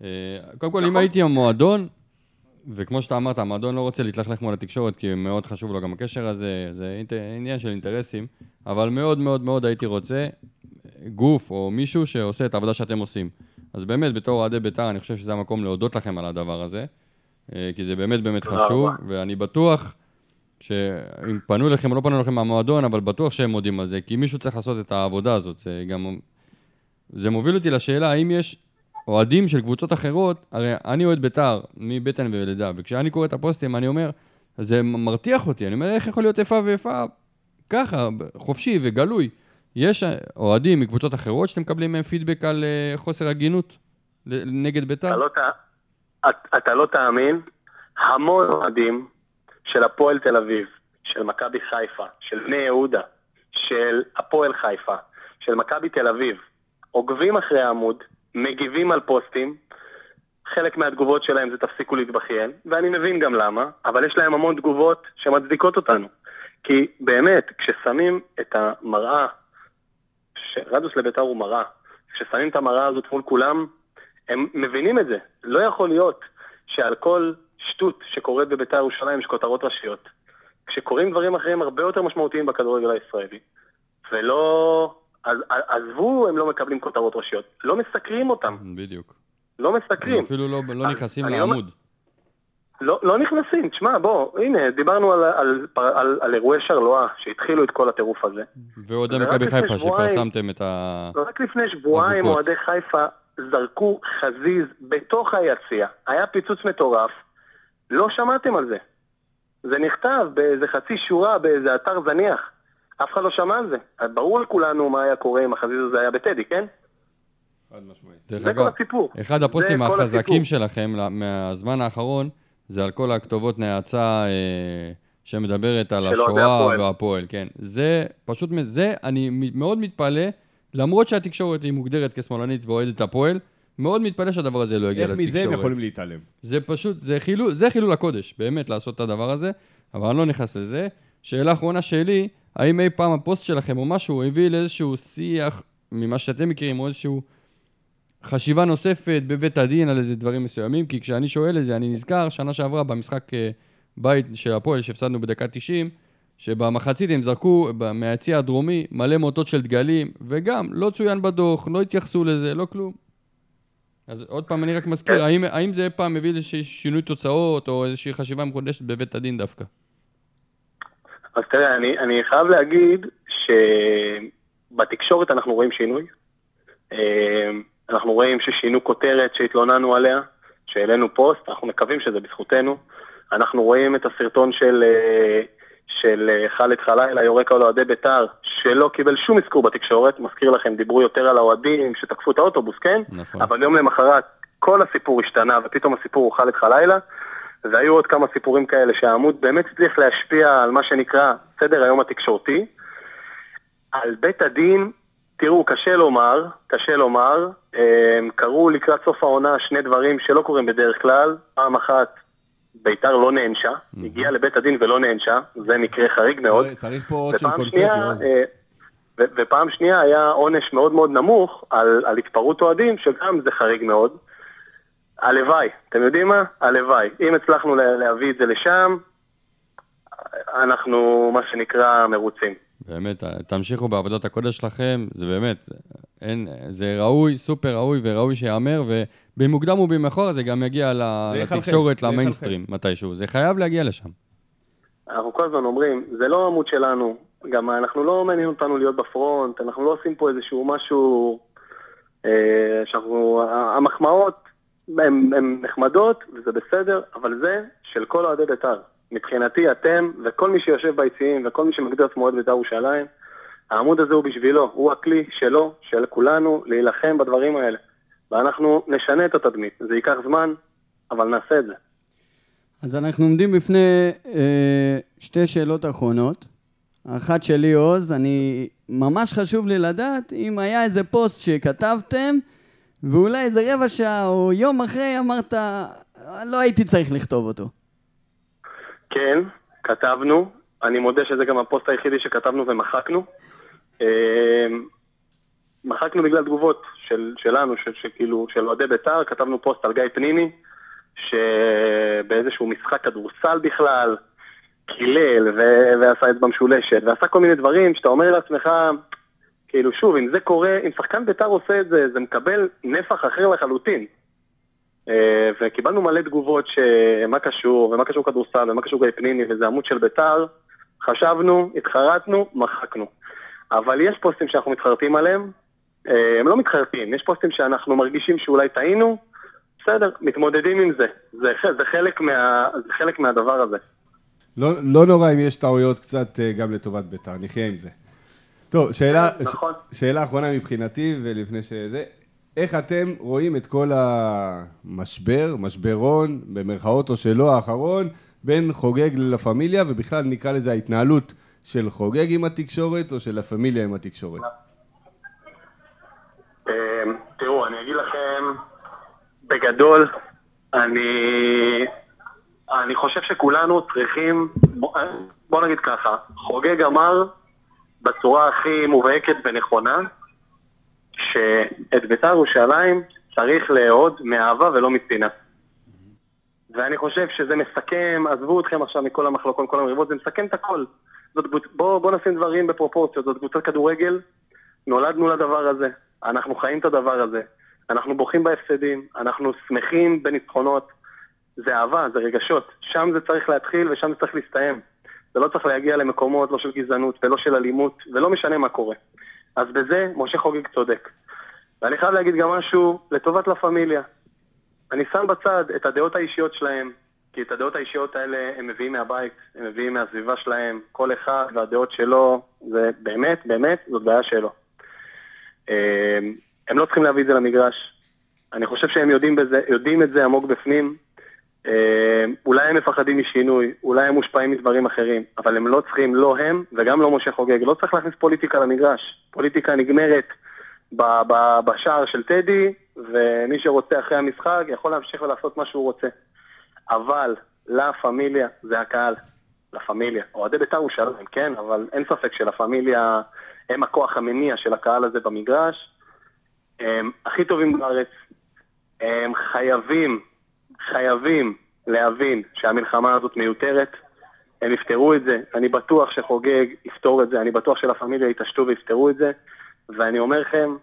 Speaker 4: אה, קודם כל, אם נכון. הייתי המועדון, וכמו שאתה אמרת, המועדון לא רוצה להתלכלך מול התקשורת, כי מאוד חשוב לו גם הקשר הזה, זה עניין של אינטרסים, אבל מאוד מאוד מאוד הייתי רוצה גוף או מישהו שעושה את העבודה שאתם עושים. אז באמת, בתור אוהדי בית"ר, אני חושב שזה המקום להודות לכם על הדבר הזה, אה, כי זה באמת באמת חשוב, ואני בטוח שאם פנו אליכם או לא פנו אליכם מהמועדון, אבל בטוח שהם מודים על זה, כי מישהו צריך לעשות את העבודה הזאת. זה גם... זה מוביל אותי לשאלה האם יש אוהדים של קבוצות אחרות, הרי אני אוהד בית"ר מבטן ולידה, וכשאני קורא את הפוסטים אני אומר, זה מרתיח אותי. אני אומר, איך יכול להיות איפה ואיפה ככה, חופשי וגלוי? יש אוהדים מקבוצות אחרות שאתם מקבלים מהם פידבק על uh, חוסר הגינות נגד בית"ר?
Speaker 6: אתה, לא, אתה, אתה לא תאמין, המון אוהדים של הפועל תל אביב, של מכבי חיפה, של בני יהודה, של הפועל חיפה, של מכבי תל אביב, עוקבים אחרי העמוד, מגיבים על פוסטים, חלק מהתגובות שלהם זה תפסיקו להתבכיין, ואני מבין גם למה, אבל יש להם המון תגובות שמצדיקות אותנו. כי באמת, כששמים את המראה, שרדיוס לביתר הוא מראה, כששמים את המראה הזאת מול כולם, הם מבינים את זה. לא יכול להיות שעל כל שטות שקורית בביתר ירושלים יש כותרות ראשיות. כשקורים דברים אחרים הרבה יותר משמעותיים בכדורגל הישראלי, ולא... אז עזבו, הם לא מקבלים כותרות ראשיות. לא מסקרים אותם.
Speaker 4: בדיוק.
Speaker 6: לא מסקרים.
Speaker 4: הם אפילו לא, לא נכנסים לא לעמוד.
Speaker 6: לא, לא נכנסים, תשמע, בוא, הנה, דיברנו על, על, על, על אירועי שרלואה, שהתחילו את כל הטירוף הזה.
Speaker 4: ואוהדי מכבי חיפה, שפרסמתם את ה...
Speaker 6: רק לפני שבועיים אוהדי חיפה זרקו חזיז בתוך היציע. היה פיצוץ מטורף, לא שמעתם על זה. זה נכתב באיזה חצי שורה, באיזה אתר זניח. אף אחד לא שמע על זה. ברור לכולנו מה היה קורה אם החזיז הזה היה בטדי, כן?
Speaker 4: חד משמעית. זה כל הסיפור. אחד הפוסטים החזקים שלכם מהזמן האחרון, זה על כל הכתובות נאצה אה, שמדברת על השואה והפועל, כן. זה פשוט, זה, אני מאוד מתפלא, למרות שהתקשורת היא מוגדרת כשמאלנית ואוהדת הפועל, מאוד מתפלא שהדבר הזה לא יגיע לתקשורת.
Speaker 2: איך מזה הם יכולים להתעלם?
Speaker 4: זה פשוט, זה חילול, זה חילול הקודש, באמת, לעשות את הדבר הזה, אבל אני לא נכנס לזה. שאלה אחרונה שלי, האם אי פעם הפוסט שלכם או משהו הביא לאיזשהו שיח, ממה שאתם מכירים, או איזשהו חשיבה נוספת בבית הדין על איזה דברים מסוימים? כי כשאני שואל את זה, אני נזכר, שנה שעברה במשחק אה, בית של הפועל, שהפסדנו בדקה 90, שבמחצית הם זרקו מהיציא הדרומי מלא מוטות של דגלים, וגם לא צוין בדוח, לא התייחסו לזה, לא כלום. אז עוד פעם, אני רק מזכיר, כן. האם, האם זה פעם מביא לאיזשהו שינוי תוצאות, או איזושהי חשיבה מחודשת בבית הדין דווקא?
Speaker 6: אז תראה, אני, אני חייב להגיד שבתקשורת אנחנו רואים שינוי. אה, אנחנו רואים ששינו כותרת שהתלוננו עליה, שהעלינו פוסט, אנחנו מקווים שזה בזכותנו. אנחנו רואים את הסרטון של, אה, של אה, חאלד חלילה, יורק על אוהדי בית"ר, שלא קיבל שום אזכור בתקשורת. מזכיר לכם, דיברו יותר על האוהדים שתקפו את האוטובוס, כן? נכון. אבל יום למחרת כל הסיפור השתנה, ופתאום הסיפור הוא חאלד חלילה. והיו עוד כמה סיפורים כאלה שהעמוד באמת הצליח להשפיע על מה שנקרא סדר היום התקשורתי. על בית הדין, תראו, קשה לומר, קשה לומר, קרו לקראת סוף העונה שני דברים שלא קורים בדרך כלל. פעם אחת, ביתר לא נענשה, mm-hmm. הגיעה לבית הדין ולא נענשה, זה מקרה חריג מאוד.
Speaker 2: צריך פה עוד של קונספט,
Speaker 6: אה, ופעם שנייה היה עונש מאוד מאוד נמוך על, על התפרעות אוהדים, שגם זה חריג מאוד. הלוואי, אתם יודעים מה? הלוואי. אם הצלחנו להביא את זה לשם, אנחנו, מה שנקרא, מרוצים.
Speaker 4: באמת, תמשיכו בעבודת הקודש שלכם, זה באמת, אין, זה ראוי, סופר ראוי וראוי שייאמר, ובמוקדם ובמאוחר זה גם יגיע לתקשורת, למיינסטרים, מתישהו. זה חייב להגיע לשם.
Speaker 6: אנחנו כל הזמן אומרים, זה לא עמוד שלנו, גם אנחנו לא מעניין אותנו להיות בפרונט, אנחנו לא עושים פה איזשהו משהו אה, שאנחנו, המחמאות הן נחמדות, וזה בסדר, אבל זה של כל אוהדי בית"ר. מבחינתי, אתם וכל מי שיושב ביציעים וכל מי שמגדיר עצמו אוהד בית"ר ירושלים, העמוד הזה הוא בשבילו, הוא הכלי שלו, של כולנו, להילחם בדברים האלה. ואנחנו נשנה את התדמית. זה ייקח זמן, אבל נעשה את זה.
Speaker 3: אז אנחנו עומדים בפני אה, שתי שאלות אחרונות. האחת שלי, עוז, אני, ממש חשוב לי לדעת אם היה איזה פוסט שכתבתם, ואולי איזה רבע שעה או יום אחרי אמרת, לא הייתי צריך לכתוב אותו.
Speaker 6: כן, כתבנו. אני מודה שזה גם הפוסט היחידי שכתבנו ומחקנו. אמ, מחקנו בגלל תגובות של, שלנו, של, שכאילו, של אוהדי בית"ר, כתבנו פוסט על גיא פניני, שבאיזשהו משחק כדורסל בכלל, קילל ו- ועשה אצבע משולשת, ועשה כל מיני דברים שאתה אומר לעצמך, כאילו שוב, אם זה קורה, אם שחקן בית"ר עושה את זה, זה מקבל נפח אחר לחלוטין. אה, וקיבלנו מלא תגובות שמה קשור, ומה קשור כדורסל, ומה קשור גיא פניני, וזה עמוד של בית"ר. חשבנו, התחרטנו, מחקנו. אבל יש פוסטים שאנחנו מתחרטים עליהם, אה, הם לא מתחרטים, יש פוסטים שאנחנו מרגישים שאולי טעינו, בסדר, מתמודדים עם זה. זה, זה, חלק, מה, זה חלק מהדבר הזה.
Speaker 2: לא, לא נורא אם יש טעויות קצת אה, גם לטובת בית"ר, נחיה עם זה. טוב, שאלה,
Speaker 6: נכון.
Speaker 2: ש, שאלה אחרונה מבחינתי, ולפני שזה, איך אתם רואים את כל המשבר, משברון, במרכאות או שלא האחרון, בין חוגג ללה פמיליה, ובכלל נקרא לזה ההתנהלות של חוגג עם התקשורת, או של לה פמיליה עם התקשורת?
Speaker 6: אמ, תראו, אני אגיד לכם, בגדול, אני, אני חושב שכולנו צריכים, בוא נגיד ככה, חוגג אמר בצורה הכי מובהקת ונכונה, שאת בית"ר ירושלים צריך לאהוד מאהבה ולא משנאה. ואני חושב שזה מסכם, עזבו אתכם עכשיו מכל המחלוקות, כל המריבות, זה מסכם את הכל. זאת, בוא, בוא נשים דברים בפרופורציות, זאת קבוצת כדורגל, נולדנו לדבר הזה, אנחנו חיים את הדבר הזה, אנחנו בוכים בהפסדים, אנחנו שמחים בניצחונות, זה אהבה, זה רגשות, שם זה צריך להתחיל ושם זה צריך להסתיים. זה לא צריך להגיע למקומות לא של גזענות ולא של אלימות, ולא משנה מה קורה. אז בזה משה חוגג צודק. ואני חייב להגיד גם משהו לטובת לה פמיליה. אני שם בצד את הדעות האישיות שלהם, כי את הדעות האישיות האלה הם מביאים מהבית, הם מביאים מהסביבה שלהם, כל אחד והדעות שלו, זה באמת, באמת, זאת בעיה שלו. אמ, הם לא צריכים להביא את זה למגרש. אני חושב שהם יודעים, בזה, יודעים את זה עמוק בפנים. אמ, אולי הם מפחדים משינוי, אולי הם מושפעים מדברים אחרים, אבל הם לא צריכים, לא הם וגם לא משה חוגג, לא צריך להכניס פוליטיקה למגרש. פוליטיקה נגמרת בשער של טדי, ומי שרוצה אחרי המשחק יכול להמשיך ולעשות מה שהוא רוצה. אבל לה פמיליה זה הקהל, לה פמיליה. אוהדי בית"ר ירושלים, כן, אבל אין ספק שלה פמיליה הם הכוח המניע של הקהל הזה במגרש. הם הכי טובים בארץ. הם חייבים, חייבים להבין שהמלחמה הזאת מיותרת. הם יפתרו את זה, אני בטוח שחוגג יפתור את זה, אני בטוח שלה פמיליה יתעשתו ויפתרו את זה. ואני אומר לכם,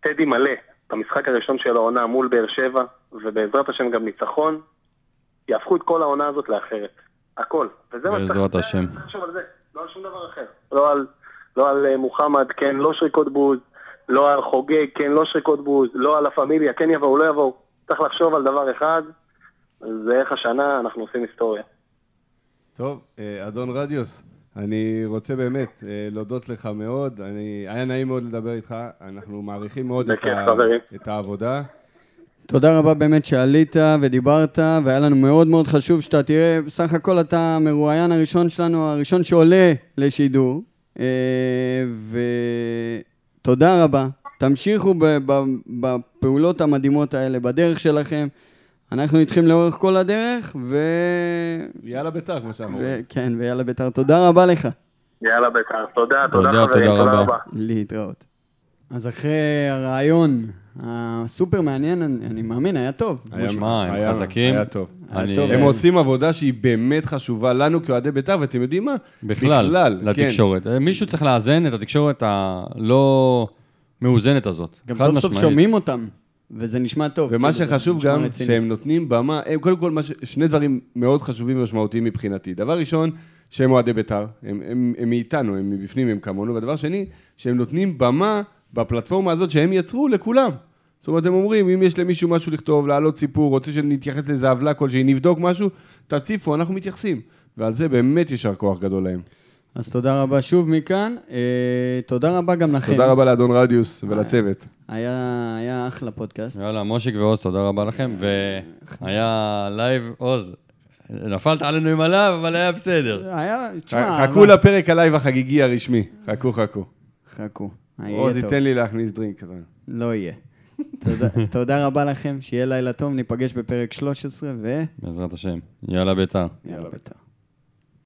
Speaker 6: טדי מלא במשחק הראשון של העונה מול באר שבע, ובעזרת השם גם ניצחון, יהפכו את כל העונה הזאת לאחרת. הכל. וזה מה
Speaker 4: שצריך. השם.
Speaker 6: על זה, לא על שום דבר אחר. לא על, לא על uh, מוחמד, כן, לא שריקות בוז, לא על חוגג, כן, לא שריקות בוז, לא על הפמיליה, כן יבואו, לא יבואו. צריך לחשוב על דבר אחד, זה איך השנה אנחנו עושים היסטוריה.
Speaker 2: טוב, אה, אדון רדיוס, אני רוצה באמת אה, להודות לך מאוד, אני, היה נעים מאוד לדבר איתך, אנחנו מעריכים מאוד את, ה, את העבודה.
Speaker 3: תודה רבה באמת שעלית ודיברת, והיה לנו מאוד מאוד חשוב שאתה תהיה, בסך הכל אתה המרואיין הראשון שלנו, הראשון שעולה לשידור, אה, ותודה רבה. תמשיכו בפעולות המדהימות האלה, בדרך שלכם. אנחנו איתכם לאורך כל הדרך, ו...
Speaker 2: יאללה ביתר, כמו שאמרו.
Speaker 3: כן, ויאללה ביתר. תודה רבה לך.
Speaker 6: יאללה ביתר. תודה, תודה, תודה חברים, תודה, תודה רבה.
Speaker 3: להתראות. אז אחרי הרעיון הסופר מעניין, אני, אני מאמין, היה טוב.
Speaker 4: היה, שמע, הם היה, חזקים.
Speaker 2: היה טוב. אני... טוב. הם עושים עבודה שהיא באמת חשובה לנו כאוהדי בית"ר, ואתם יודעים מה?
Speaker 4: בכלל, בכלל לתקשורת. כן. מישהו צריך לאזן את התקשורת הלא מאוזנת הזאת.
Speaker 3: גם סוף סוף שומעים אותם. וזה נשמע טוב.
Speaker 2: ומה כאילו, שחשוב גם, רציני. שהם נותנים במה, הם קודם כל, ש... שני דברים מאוד חשובים ומשמעותיים מבחינתי. דבר ראשון, שהם אוהדי בית"ר, הם, הם, הם מאיתנו, הם מבפנים, הם כמונו, ודבר שני, שהם נותנים במה בפלטפורמה הזאת שהם יצרו לכולם. זאת אומרת, הם אומרים, אם יש למישהו משהו לכתוב, להעלות סיפור, רוצה שנתייחס לאיזה עוולה כלשהי, נבדוק משהו, תציפו, אנחנו מתייחסים. ועל זה באמת יישר כוח גדול להם.
Speaker 3: אז תודה רבה שוב מכאן. אה, תודה רבה גם לכם.
Speaker 2: תודה רבה לאדון רדיוס ולצוות.
Speaker 3: היה, היה אחלה פודקאסט.
Speaker 4: יאללה, מושיק ועוז, תודה רבה לכם. והיה לייב, עוז, נפלת עלינו עם הלייב, אבל היה בסדר.
Speaker 3: היה, תשמע...
Speaker 2: חכו לפרק הלייב החגיגי הרשמי. חכו, חכו.
Speaker 3: חכו.
Speaker 2: עוז ייתן לי להכניס דרינק.
Speaker 3: לא יהיה. תודה רבה לכם, שיהיה לילה טוב, ניפגש בפרק 13, ו...
Speaker 4: בעזרת השם. יאללה ביתר.
Speaker 3: יאללה ביתר.